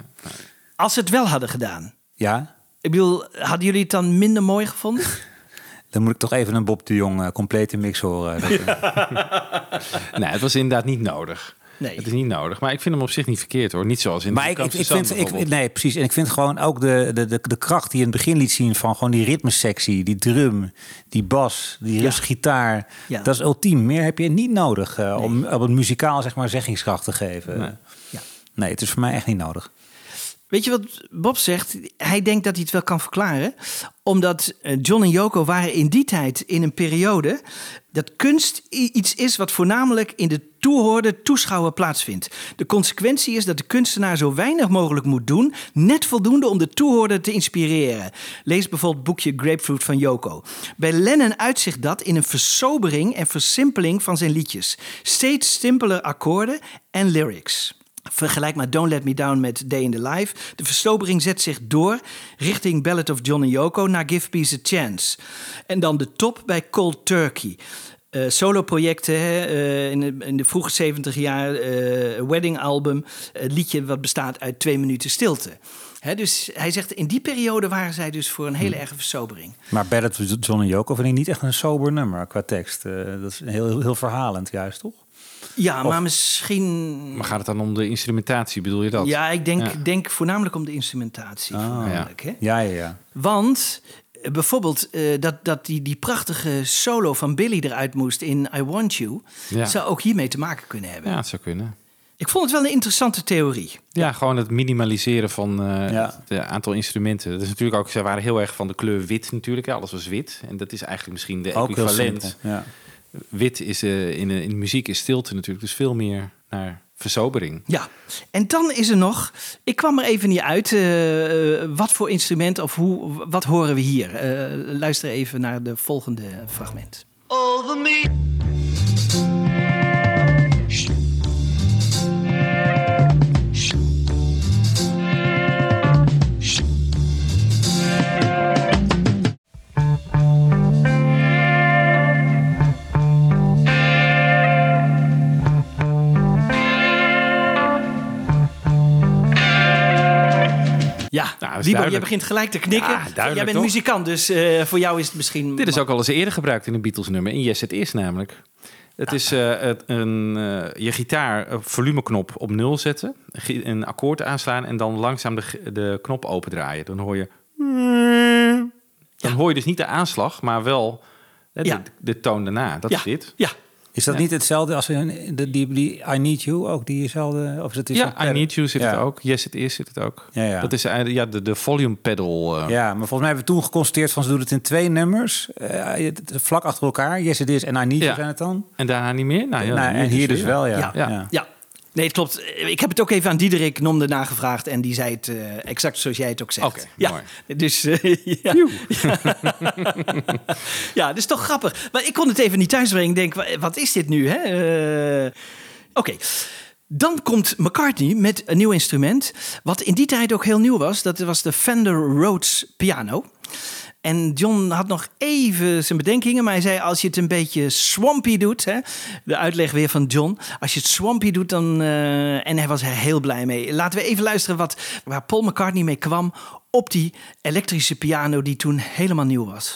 Als ze het wel hadden gedaan. Ja, Ik bedoel, hadden jullie het dan minder mooi gevonden? dan moet ik toch even een Bob de Jong complete mix horen. Dat, nee, het was inderdaad niet nodig. Nee. Het is niet nodig. Maar ik vind hem op zich niet verkeerd hoor. Niet zoals in maar de ik, ik, ik vind, ik, nee, precies. En ik vind gewoon ook de, de, de, de kracht die je in het begin liet zien van gewoon die ritmesectie, die drum, die bas, die rustige gitaar. Ja. Dat is ultiem. Meer heb je niet nodig eh, om op het muzikaal zeg maar zeggingskracht te geven. Nee. Ja. Nee, het is voor mij echt niet nodig. Weet je wat Bob zegt? Hij denkt dat hij het wel kan verklaren. Omdat eh, John en Yoko waren in die tijd in een periode... dat kunst iets is wat voornamelijk in de toehoorde toeschouwer plaatsvindt. De consequentie is dat de kunstenaar zo weinig mogelijk moet doen... net voldoende om de toehoorder te inspireren. Lees bijvoorbeeld het boekje Grapefruit van Yoko. Bij Lennon uitzicht dat in een versobering en versimpeling van zijn liedjes. Steeds simpeler akkoorden en lyrics. Vergelijk maar Don't Let Me Down met Day in the Life. De versobering zet zich door richting Ballad of John and Yoko naar Give Peace a Chance. En dan de top bij Cold Turkey. Eh Solo-projecten eh, in, de, in de vroege 70 jaar, eh wedding album, een liedje wat bestaat uit twee minuten stilte. Hè, dus hij zegt, in die periode waren zij dus voor een hele erge versobering. Maar Ballad of John en Yoko vind ik niet echt een sober nummer qua tekst. Eh, dat is heel, heel, heel verhalend juist, toch? Ja, Of- maar misschien... Maar gaat het dan om de instrumentatie, bedoel je dat? Ja, ik denk, Ja. denk voornamelijk om de instrumentatie. Ah, voornamelijk, hè? Ja, ja, ja. Want eh, bijvoorbeeld eh, dat, dat die, die prachtige solo van Billy eruit moest in I Want You... Ja. zou ook hiermee te maken kunnen hebben. Ja, het zou kunnen. Ik vond het wel een interessante theorie. Ja, gewoon het minimaliseren van eh Ja. het aantal instrumenten. Dat is natuurlijk ook, ze waren heel erg van de kleur wit natuurlijk. Alles was wit. En dat is eigenlijk misschien de Ook heel equivalent. simpel. Wit is eh, in, de- in muziek is stilte natuurlijk. Dus veel meer naar versobering. Ja, en dan is er nog... Ik kwam er even niet uit. eh, eh, wat voor instrument of hoe, wat horen we hier? Eh, luister even naar de volgende fragment. Over me. Is Wiebo, jij duidelijk. begint gelijk te knikken. Ja, jij bent toch? muzikant, dus eh, voor jou is het misschien... Dit is ook al eens eerder gebruikt in een Beatles-nummer. In Yes It Is namelijk. Het is eh, het- een, eh, je gitaar volumeknop op nul zetten. Een akkoord aanslaan en dan langzaam de, de knop opendraaien. Dan hoor je... Dan hoor je dus niet de aanslag, maar wel de, Ja. de toon daarna. Dat is dit. Ja. Is dat Ja. niet hetzelfde als in die, die, die I Need You? Ook diezelfde? Of is het Ja, I Need You zit Ja. het ook. Yes It Is zit het ook. Ja, ja. Dat is eigenlijk ja, de, de volume pedal. eh, Ja, maar volgens mij hebben we toen geconstateerd van ze doen het in twee nummers. eh, vlak achter elkaar. Yes, it is en I Need You Ja. zijn het dan. En daarna niet meer? Nou, ja, Nou, en hier dus weer. wel, ja. Ja. Ja. Ja. Nee, het klopt. Ik heb het ook even aan Diederik Nomde nagevraagd en die zei het eh, exact zoals jij het ook zegt. Oké, ja. mooi. Dus eh, ja. ja, dat is toch grappig. Maar ik kon het even niet thuisbrengen. Ik denk, wa- wat is dit nu? hè? Eh, Oké. Dan komt McCartney met een nieuw instrument. Wat in die tijd ook heel nieuw was. Dat was de Fender Rhodes piano. En John had nog even zijn bedenkingen, maar hij zei: als je het een beetje swampy doet, hè, de uitleg weer van John, als je het swampy doet, dan. eh, en hij was er heel blij mee. Laten we even luisteren wat, waar Paul McCartney mee kwam op die elektrische piano die toen helemaal nieuw was.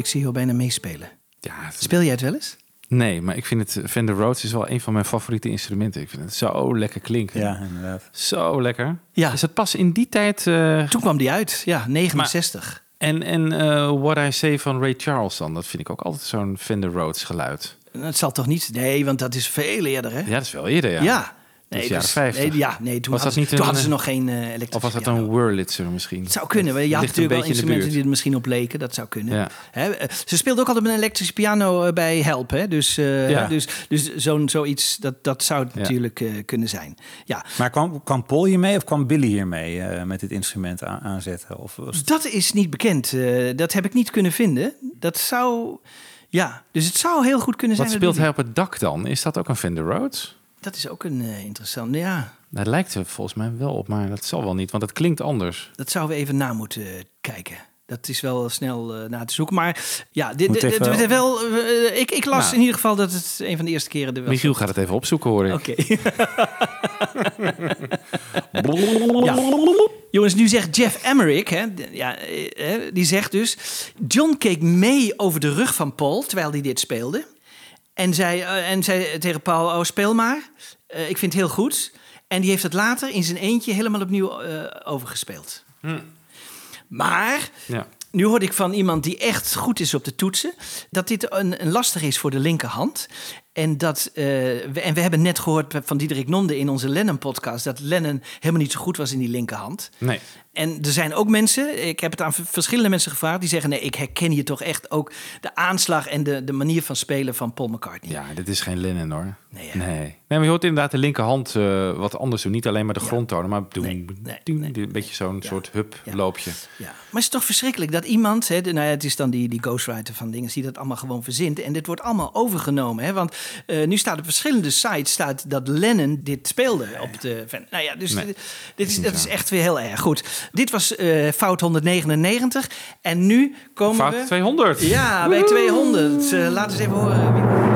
Ik zie jou bijna meespelen. Ja, het Speel jij het wel eens? Nee, maar ik vind het Fender Rhodes is wel een van mijn favoriete instrumenten. Ik vind het zo lekker klinken. Ja, inderdaad. Zo lekker. Ja. Is het pas in die tijd... eh, Toen kwam die uit, ja, 69. en en eh, What I Say van Ray Charles dan, dat vind ik ook altijd zo'n Fender Rhodes geluid. Het zal toch niet? Nee, want dat is veel eerder, hè? Ja, dat is wel eerder, ja. Ja. Nee, jaren dus- 50. nee, ja, nee, toen, Was dat hadden, niet toen een, hadden ze eh, nog geen eh elektrische Of was dat piano. een Wurlitzer misschien? Het zou kunnen. Je had natuurlijk wel beetje in de instrumenten buurt. die er misschien op leken. Dat zou kunnen. Ja. Hè, eh, ze speelde ook altijd met een elektrische piano bij Help. Hè? Dus, eh, Ja. dus, dus zo'n, zoiets, dat, dat zou het Ja. natuurlijk eh, kunnen zijn. Ja, Maar kwam, kwam Paul hiermee of kwam Billy hiermee eh, met dit instrument aan- aanzetten? Of was dat is niet bekend. Dat heb ik niet kunnen vinden. Dat zou... Ja, dus het zou heel goed kunnen zijn. Wat speelt hij op het dak dan? Is dat ook een Fender Rhodes? Dat is ook een eh, interessant... Ja, Dat lijkt er volgens mij wel op, maar dat zal wel niet, want het klinkt anders. dat zouden we even na moeten kijken. Dat is wel snel eh, na te zoeken. Maar ja, dit, dit, wel, eh, ik, ik las Nou. in ieder geval dat het een van de eerste keren er was. Michiel gaat het even opzoeken, hoor. Oké. ja. Jongens, nu zegt Jeff Emmerich, hè, ja, die zegt dus... John keek mee over de rug van Paul terwijl hij dit speelde. En zei, eh, en zei tegen Paul, oh, speel maar. Eh, ik vind het heel goed. En die heeft het later in zijn eentje helemaal opnieuw eh, overgespeeld. Maar Ja. nu hoorde ik van iemand die echt goed is op de toetsen... dat dit een, een lastig is voor de linkerhand. En, dat, we, en we hebben net gehoord van Diederik Nonde in onze Lennon-podcast... dat Lennon helemaal niet zo goed was in die linkerhand. Nee. En er zijn ook mensen, ik heb het aan verschillende mensen gevraagd... die zeggen, nee, ik herken hier toch echt ook de aanslag... en de, de manier van spelen van Paul McCartney. Ja, dit is geen Lennon hoor. Nee, nee. nee. maar je hoort inderdaad de linkerhand eh, wat anders doen. Niet alleen maar de grondtonen, maar doen, Nee, nee, doen, nee. een beetje zo'n soort huploopje. Ja. Maar het is toch verschrikkelijk dat iemand, hè, de, nou ja, het is dan die, die ghostwriter van dingen, die dat allemaal gewoon verzint. En dit wordt allemaal overgenomen. Hè? Want eh, nu staat op verschillende sites staat dat Lennon dit speelde op de. Nou ja, dus dit, dit is, dat is echt weer heel erg goed. Dit was eh, fout 199. En nu komen Fout we. 200. Ja, bij 200. Uh, laten we eens even horen.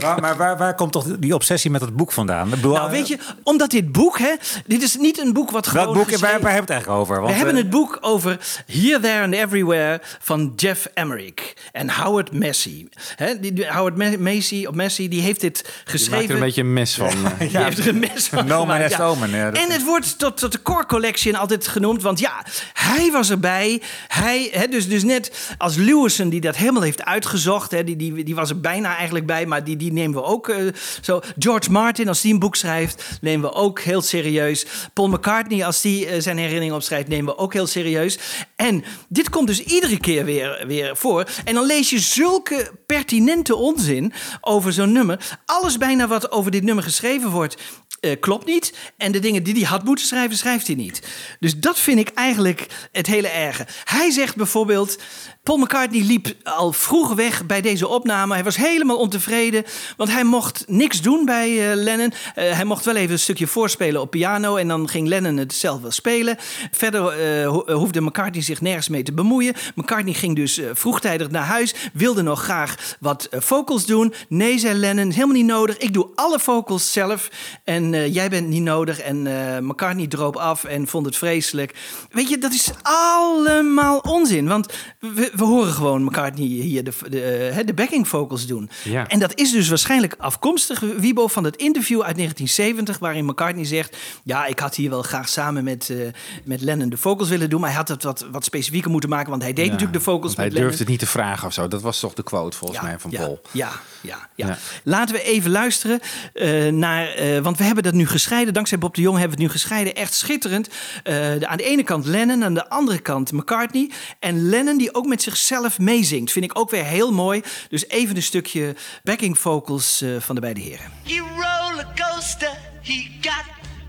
Maar, maar waar, waar komt toch die obsessie met het boek vandaan? Bedoel, Nou, weet je, omdat dit boek, hè, dit is niet een boek wat gewoon. welk boek, waar, geschreven- waar hebben we het eigenlijk over? Want, we hebben eh, het boek over Here, There and Everywhere van Jeff Emmerich en Howard Massey. Hè, die, die- Howard Massey, of Massey, die heeft dit geschreven. maakt er een beetje een mes van. eh. Die heeft er een mes van No man ja. omen, ja, dat- En het wordt tot, tot de Core Collection altijd genoemd. Want ja, hij was erbij. Hij, hè, dus, dus net als Lewison die dat helemaal heeft uitgezocht. Hè, die, die, die was er bijna bijna eigenlijk bij, maar die, die nemen we ook eh, zo. George Martin, als die een boek schrijft, nemen we ook heel serieus. Paul McCartney, als die eh, zijn herinnering opschrijft, nemen we ook heel serieus. En dit komt dus iedere keer weer, weer voor. En dan lees je zulke pertinente onzin over zo'n nummer. Alles bijna wat over dit nummer geschreven wordt, eh, klopt niet. En de dingen die hij had moeten schrijven, schrijft hij niet. Dus dat vind ik eigenlijk het hele erge. Hij zegt bijvoorbeeld... Paul McCartney liep al vroeg weg bij deze opname. Hij was helemaal ontevreden, want hij mocht niks doen bij eh, Lennon. Eh, hij mocht wel even een stukje voorspelen op piano... en dan ging Lennon het zelf wel spelen. Verder eh, ho- hoefde McCartney zich nergens mee te bemoeien. McCartney ging dus vroegtijdig naar huis... wilde nog graag wat vocals doen. Nee, zei Lennon, helemaal niet nodig. Ik doe alle vocals zelf en jij bent niet nodig. En McCartney droop af en vond het vreselijk. Weet je, dat is allemaal onzin. Want we, we horen gewoon McCartney hier de, de, eh, de backing vocals doen. Ja. En dat is dus waarschijnlijk afkomstig, Wiebo, van het interview uit 1970... waarin McCartney zegt... ja, ik had hier wel graag samen met, eh, met Lennon de vocals willen doen... maar hij had het wat, wat specifieker moeten maken... want hij deed Ja, natuurlijk de vocals want hij met Lennon. durfde het niet te vragen of zo. Dat was toch de quote volgens mij van Paul. Ja, ja, ja. Laten we even luisteren eh, naar... want we hebben dat nu gescheiden. Dankzij Bob de Jong hebben we het nu gescheiden. Echt schitterend. De, aan de ene kant Lennon, aan de andere kant McCartney. En Lennon die ook met zichzelf meezingt. Vind ik ook weer heel mooi. Dus even een stukje backing vocals eh, van de beide heren. He roller coaster, he got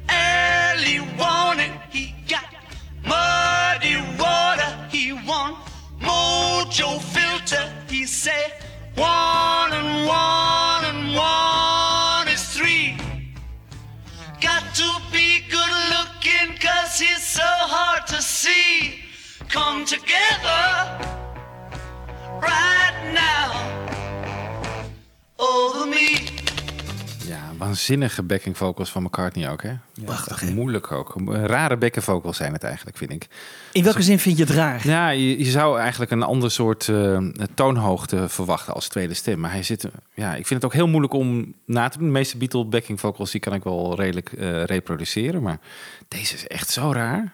early warning, he got muddy water, he won mojo filter, he said one and one and one is three. Got to be good looking cause he's so hard to see. Come together right now over me. Ja, waanzinnige backing vocals van McCartney ook, hè? Prachtig, Moeilijk ook. Rare backing vocals zijn het eigenlijk, vind ik. In welke zin vind je het raar? Ja, je, je zou eigenlijk een ander soort eh, toonhoogte verwachten als tweede stem. Maar hij zit... Ja, ik vind het ook heel moeilijk om na te doen. De meeste Beatle backing vocals, die kan ik wel redelijk eh, reproduceren. Maar deze is echt zo raar.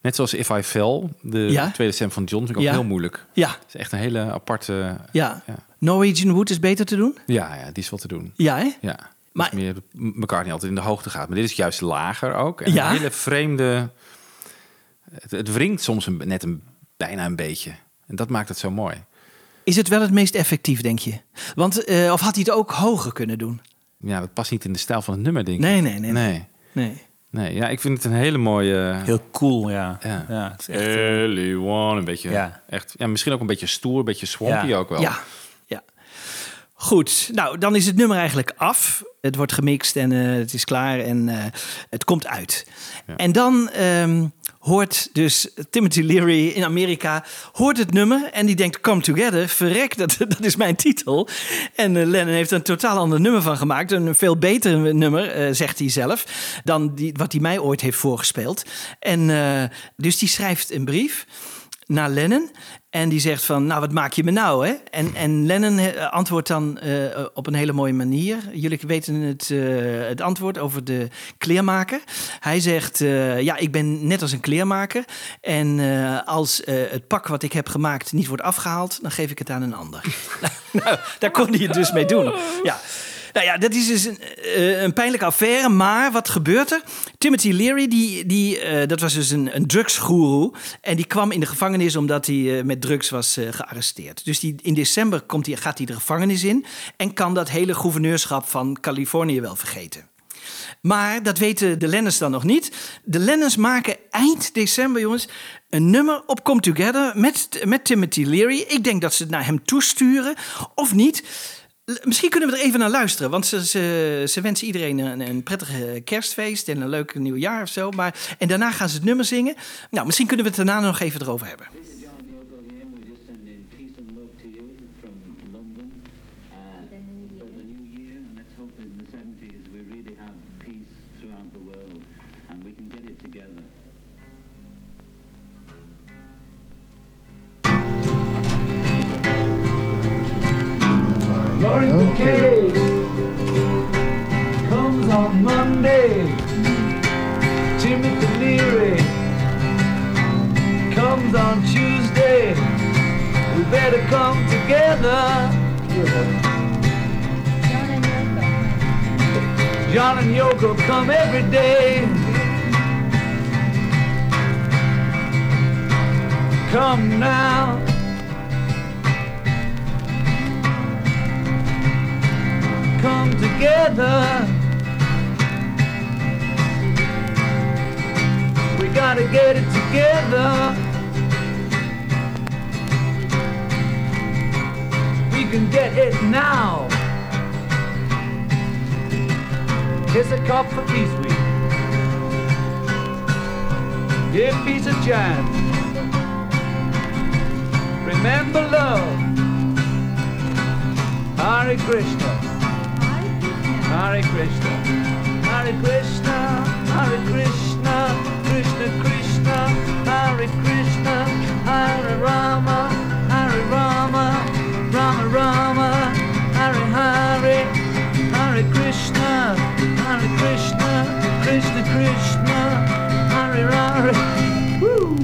Net zoals If I Fell, de Ja? tweede stem van John, vind ik ook heel moeilijk. Ja. Het is echt een hele aparte... Ja. Norwegian Wood is beter te doen? ja, ja die is wel te doen. Ja, hè? Ja. Maar meer elkaar niet altijd in de hoogte gaat. Maar dit is juist lager ook. En Ja? een hele vreemde. Het, het wringt soms een, net een, bijna een beetje. En dat maakt het zo mooi. Is het wel het meest effectief, denk je? Want, eh, of had hij het ook hoger kunnen doen? Ja, dat past niet in de stijl van het nummer, denk ik. Nee, nee, nee. Nee. Nee. Nee, ja, ik vind het een hele mooie... Heel cool, ja. Ja, Ja, het is echt, eh, Early one, een beetje... Ja. Echt, ja, misschien ook een beetje stoer, een beetje swampy Ja. ook wel. Ja, ja. Goed, nou dan is het nummer eigenlijk af. Het wordt gemixt en eh, het is klaar en eh, het komt uit. En dan ehm, hoort dus Timothy Leary in Amerika hoort het nummer en die denkt Come Together, verrek, dat, dat is mijn titel. En eh, Lennon heeft er een totaal ander nummer van gemaakt. Een veel beter nummer, eh, zegt hij zelf, dan die, wat hij mij ooit heeft voorgespeeld. En eh, dus die schrijft een brief naar Lennon. En die zegt van, nou, wat maak je me nou, hè? En, en Lennon eh, antwoordt dan eh, op een hele mooie manier. Jullie weten het, eh, het antwoord over de kleermaker. Hij zegt, ja, ik ben net als een kleermaker. En als het pak wat ik heb gemaakt niet wordt afgehaald... dan geef ik het aan een ander. nou, daar kon hij het dus mee doen. Ja. Nou ja, dat is dus een, eh, een pijnlijke affaire. Maar wat gebeurt er? Timothy Leary, die, die, eh, dat was dus een, een drugsgoeroe. En die kwam in de gevangenis omdat hij eh, met drugs was gearresteerd. Dus die, in december komt hij, gaat hij de gevangenis in. En kan dat hele gouverneurschap van Californië wel vergeten. Maar dat weten de Lennons dan nog niet. De Lennons maken eind december, jongens, een nummer op Come Together met, met Timothy Leary. Ik denk dat ze het naar hem toesturen, of niet. Misschien kunnen we er even naar luisteren, want ze, ze, ze wensen iedereen een, een prettige kerstfeest en een leuk nieuwjaar of zo. Maar, en daarna gaan ze het nummer zingen. Nou, misschien kunnen we het daarna nog even erover hebben. You're the cage. Comes on Monday. Jimmy Deliri comes on Tuesday. We better come together. John and Yoko come every day. Come now. Come together. We gotta get it together. We can get it now. Here's a cup for peace week. Give peace a chance. Remember love. Hare Krishna. Hare Krishna. Hare Krishna. Hare Krishna. Krishna Krishna. Hare Krishna. Hare Rama. Hare Rama. Rama Rama. Hare Hare. Hare Krishna. Hare Krishna. Krishna Krishna. Hare Hare. Woo!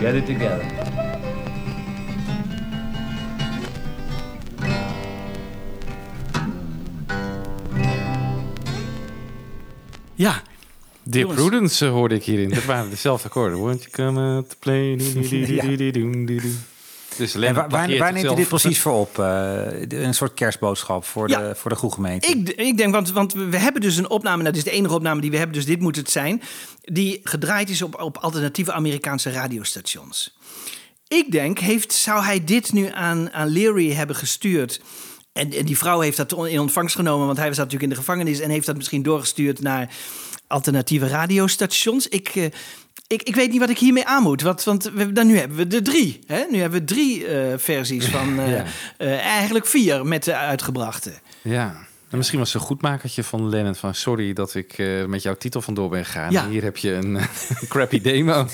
Get it together. Ja. Dear Jongens. Prudence eh, hoorde ik hierin. Dat waren dezelfde akkoorden. Won't you come out to play? Dus waar, waar, plagieert waar neemt u dit precies voor op? Eh, een soort kerstboodschap voor, Ja. de, voor de goede gemeente. Ik, ik denk, want, want we hebben dus een opname, nou, dit is de enige opname die we hebben, dus dit moet het zijn, die gedraaid is op, op alternatieve Amerikaanse radiostations. Ik denk, heeft, zou hij dit nu aan, aan Leary hebben gestuurd? En, en die vrouw heeft dat in ontvangst genomen, want hij zat natuurlijk in de gevangenis en heeft dat misschien doorgestuurd naar alternatieve radiostations. Ik, eh, ik, ik weet niet wat ik hiermee aan moet. Wat, want we, dan nu hebben we er drie. Hè? Nu hebben we drie eh, versies van. Ja. eh, eigenlijk vier met de uitgebrachte. Ja. En misschien was het een goedmakertje van Lennon van... sorry dat ik eh, met jouw titel vandoor ben gegaan. Ja. Hier heb je een crappy demo.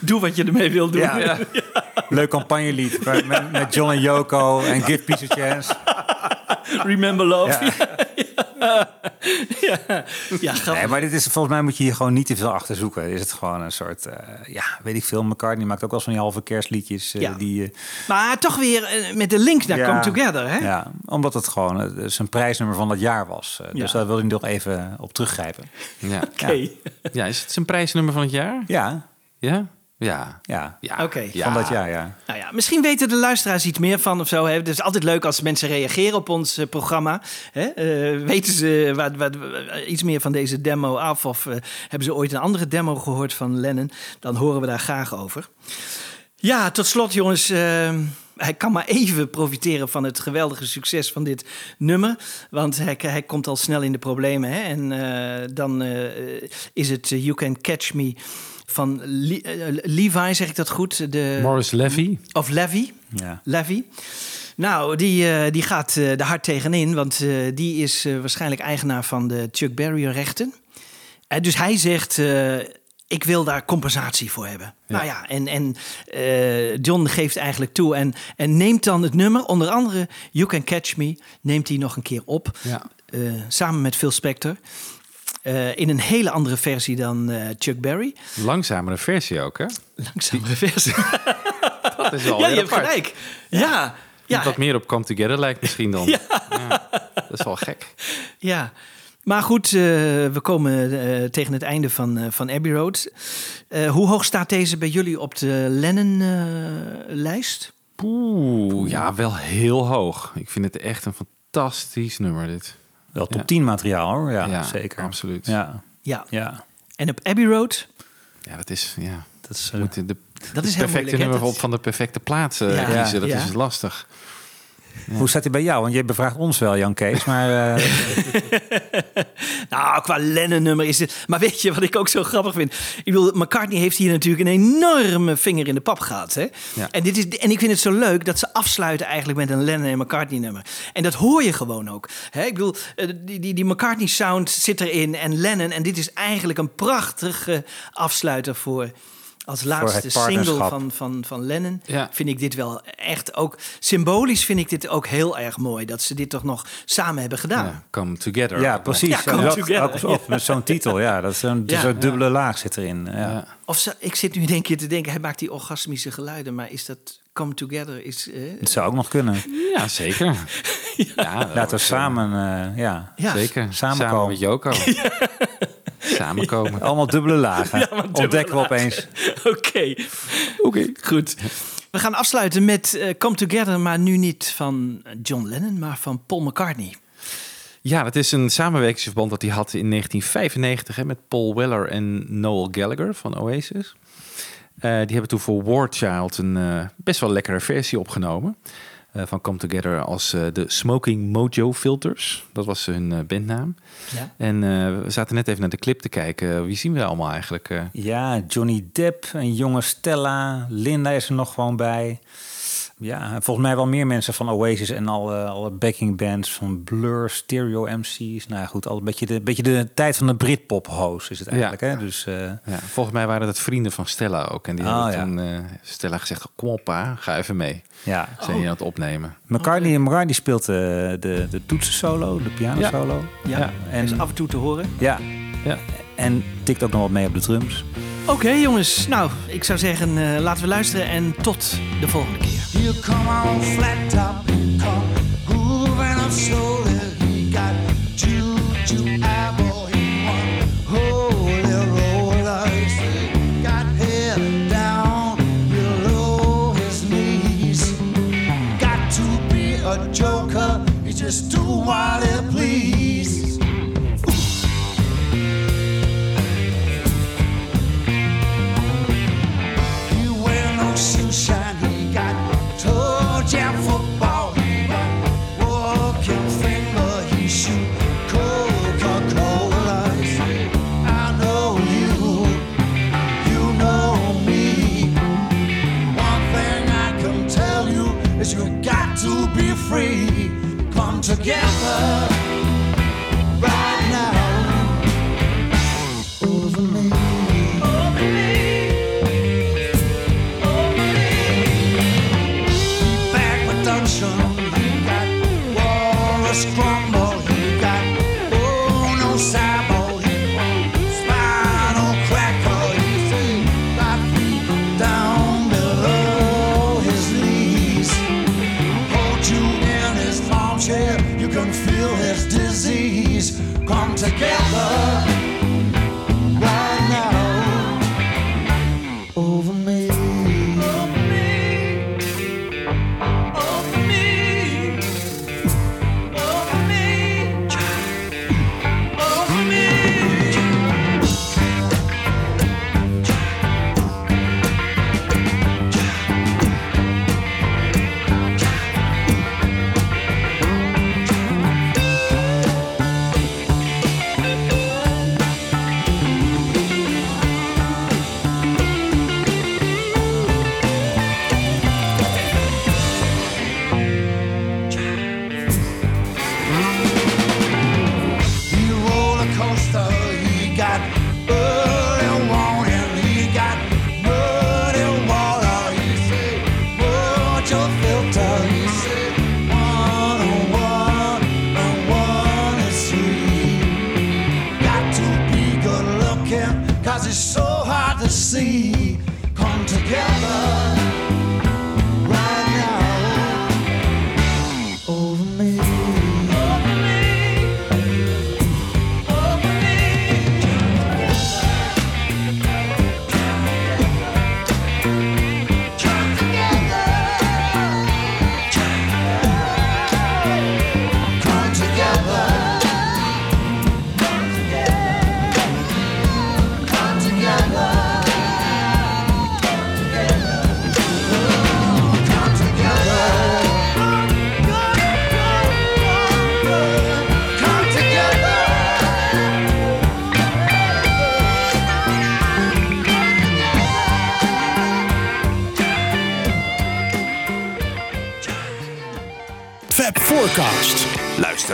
Doe wat je ermee wil doen. Ja. Leuk campagnelied met, met- met John en Yoko en Give Peace a Chance. Remember love. Ja. ja. Nee, maar dit is, volgens mij moet je hier gewoon niet te veel achter zoeken. Is het gewoon een soort, eh, ja, weet ik veel. McCartney maakt ook wel eens van die halve kerstliedjes. eh, Ja. die, eh, Maar toch weer met de link naar ja, Come Together. Hè? Ja, omdat het gewoon zijn prijsnummer van dat jaar was. Dus daar wil ik nog even op teruggrijpen. Ja. Oké. ja, is het zijn prijsnummer van het jaar? Ja, Ja? Ja. ja. Ja. Oké. Ja. Van dat jaar, ja. Nou ja, misschien weten de luisteraars iets meer van of zo. Hè? Het is altijd leuk als mensen reageren op ons eh, programma. Hè? Eh, weten ze wat, wat, iets meer van deze demo af? Of eh, hebben ze ooit een andere demo gehoord van Lennon? Dan horen we daar graag over. Ja, tot slot jongens. eh, hij kan maar even profiteren van het geweldige succes van dit nummer. Want hij, hij komt al snel in de problemen. Hè? En eh, dan eh, is het eh, You Can Catch Me van Le- eh, Levi, zeg ik dat goed? De, Morris Levy. of Levy. ja. Levy. Nou, die, eh, die gaat eh er hard tegenin, want eh, die is eh, waarschijnlijk eigenaar van de Chuck Berry-rechten. En dus hij zegt, eh, ik wil daar compensatie voor hebben. Nou ja, en, en eh, John geeft eigenlijk toe en, en neemt dan het nummer, onder andere You Can Catch Me, neemt hij nog een keer op. Ja. eh, samen met Phil Spector. Eh, in een hele andere versie dan eh, Chuck Berry. Langzamere versie ook, hè? Langzamere versie. Dat is wel ja, heel je hebt apart. gelijk. Ja, ja, wat meer op Come Together lijkt misschien dan. Ja. Dat is wel gek. Ja, maar goed, eh, we komen tegen het einde van, eh, van Abbey Road. Hoe hoog staat deze bij jullie op de Lennon-lijst? Oeh, ja, wel heel hoog. Ik vind het echt een fantastisch nummer, dit. Wel top Ja. 10 materiaal hoor. Ja, Ja, zeker. absoluut. Ja, ja. ja. En op Abbey Road? Ja, dat is... Ja. Dat is, We moeten de, Dat is perfecte moeilijk, hè? nummer op van de perfecte plaats eh, Ja. kiezen. Dat Ja. is lastig. Hoe staat hij bij jou? Want je bevraagt ons wel, Jan Kees. Maar eh, Nou, qua Lennon-nummer is het... Maar weet je wat ik ook zo grappig vind? Ik bedoel, McCartney heeft hier natuurlijk een enorme vinger in de pap gehad. Hè? Ja. En, dit is, en ik vind het zo leuk dat ze afsluiten eigenlijk met een Lennon en McCartney-nummer. En dat hoor je gewoon ook. Hè? Ik bedoel, eh, die, die, die McCartney-sound zit erin en Lennon. En dit is eigenlijk een prachtige afsluiter voor als laatste single van, van, van Lennon Ja. vind ik dit wel echt ook symbolisch vind ik dit ook heel erg mooi dat ze dit toch nog samen hebben gedaan. Ja, come together. Ja, precies. Ja, come Dat- together. ook- ook met zo'n titel, ja. Dat is een, Ja. zo'n dubbele laag zit erin. Of ze, ik zit nu in één keer te denken, hij maakt die orgasmische geluiden, maar is dat come together? Is, eh, Het zou ook nog kunnen. Ja, zeker. ja, Laten we samen, eh, ja, Ja. Zeker. Samenkomen. Samen met Joko. Samenkomen. allemaal dubbele lagen. Ontdekken we opeens. Oké, oké, goed. We gaan afsluiten met eh, Come Together, maar nu niet van John Lennon, maar van Paul McCartney. Ja, dat is een samenwerkingsverband dat hij had in 1995 hè, met Paul Weller en Noel Gallagher van Oasis. Eh, die hebben toen voor War Child een eh, best wel lekkere versie opgenomen. Eh, van Come Together als eh, de Smoking Mojo Filters. Dat was hun eh, bandnaam. Ja. En we zaten net even naar de clip te kijken. Wie zien we allemaal eigenlijk? Ja, Johnny Depp, een jonge Stella. Linda is er nog gewoon bij. Ja, volgens mij wel meer mensen van Oasis en alle, alle backing bands van Blur, Stereo MC's. Nou ja, goed, al een beetje de, beetje de tijd van de Britpop-host is het eigenlijk. Hè? Dus, eh, Ja, volgens mij waren dat vrienden van Stella ook. En die Oh, hadden ja. toen eh, Stella gezegd, kom op pa, ga even mee. ja. Zijn die aan het opnemen. McCartney, McCartney speelt eh, de, de toetsen-solo, de piano-solo. Ja, Ja, en is af en toe te horen. ja, Ja. en tikt ook nog wat mee op de drums. Oké jongens, nou, ik zou zeggen, eh, laten we luisteren en tot de volgende keer. You come flat top,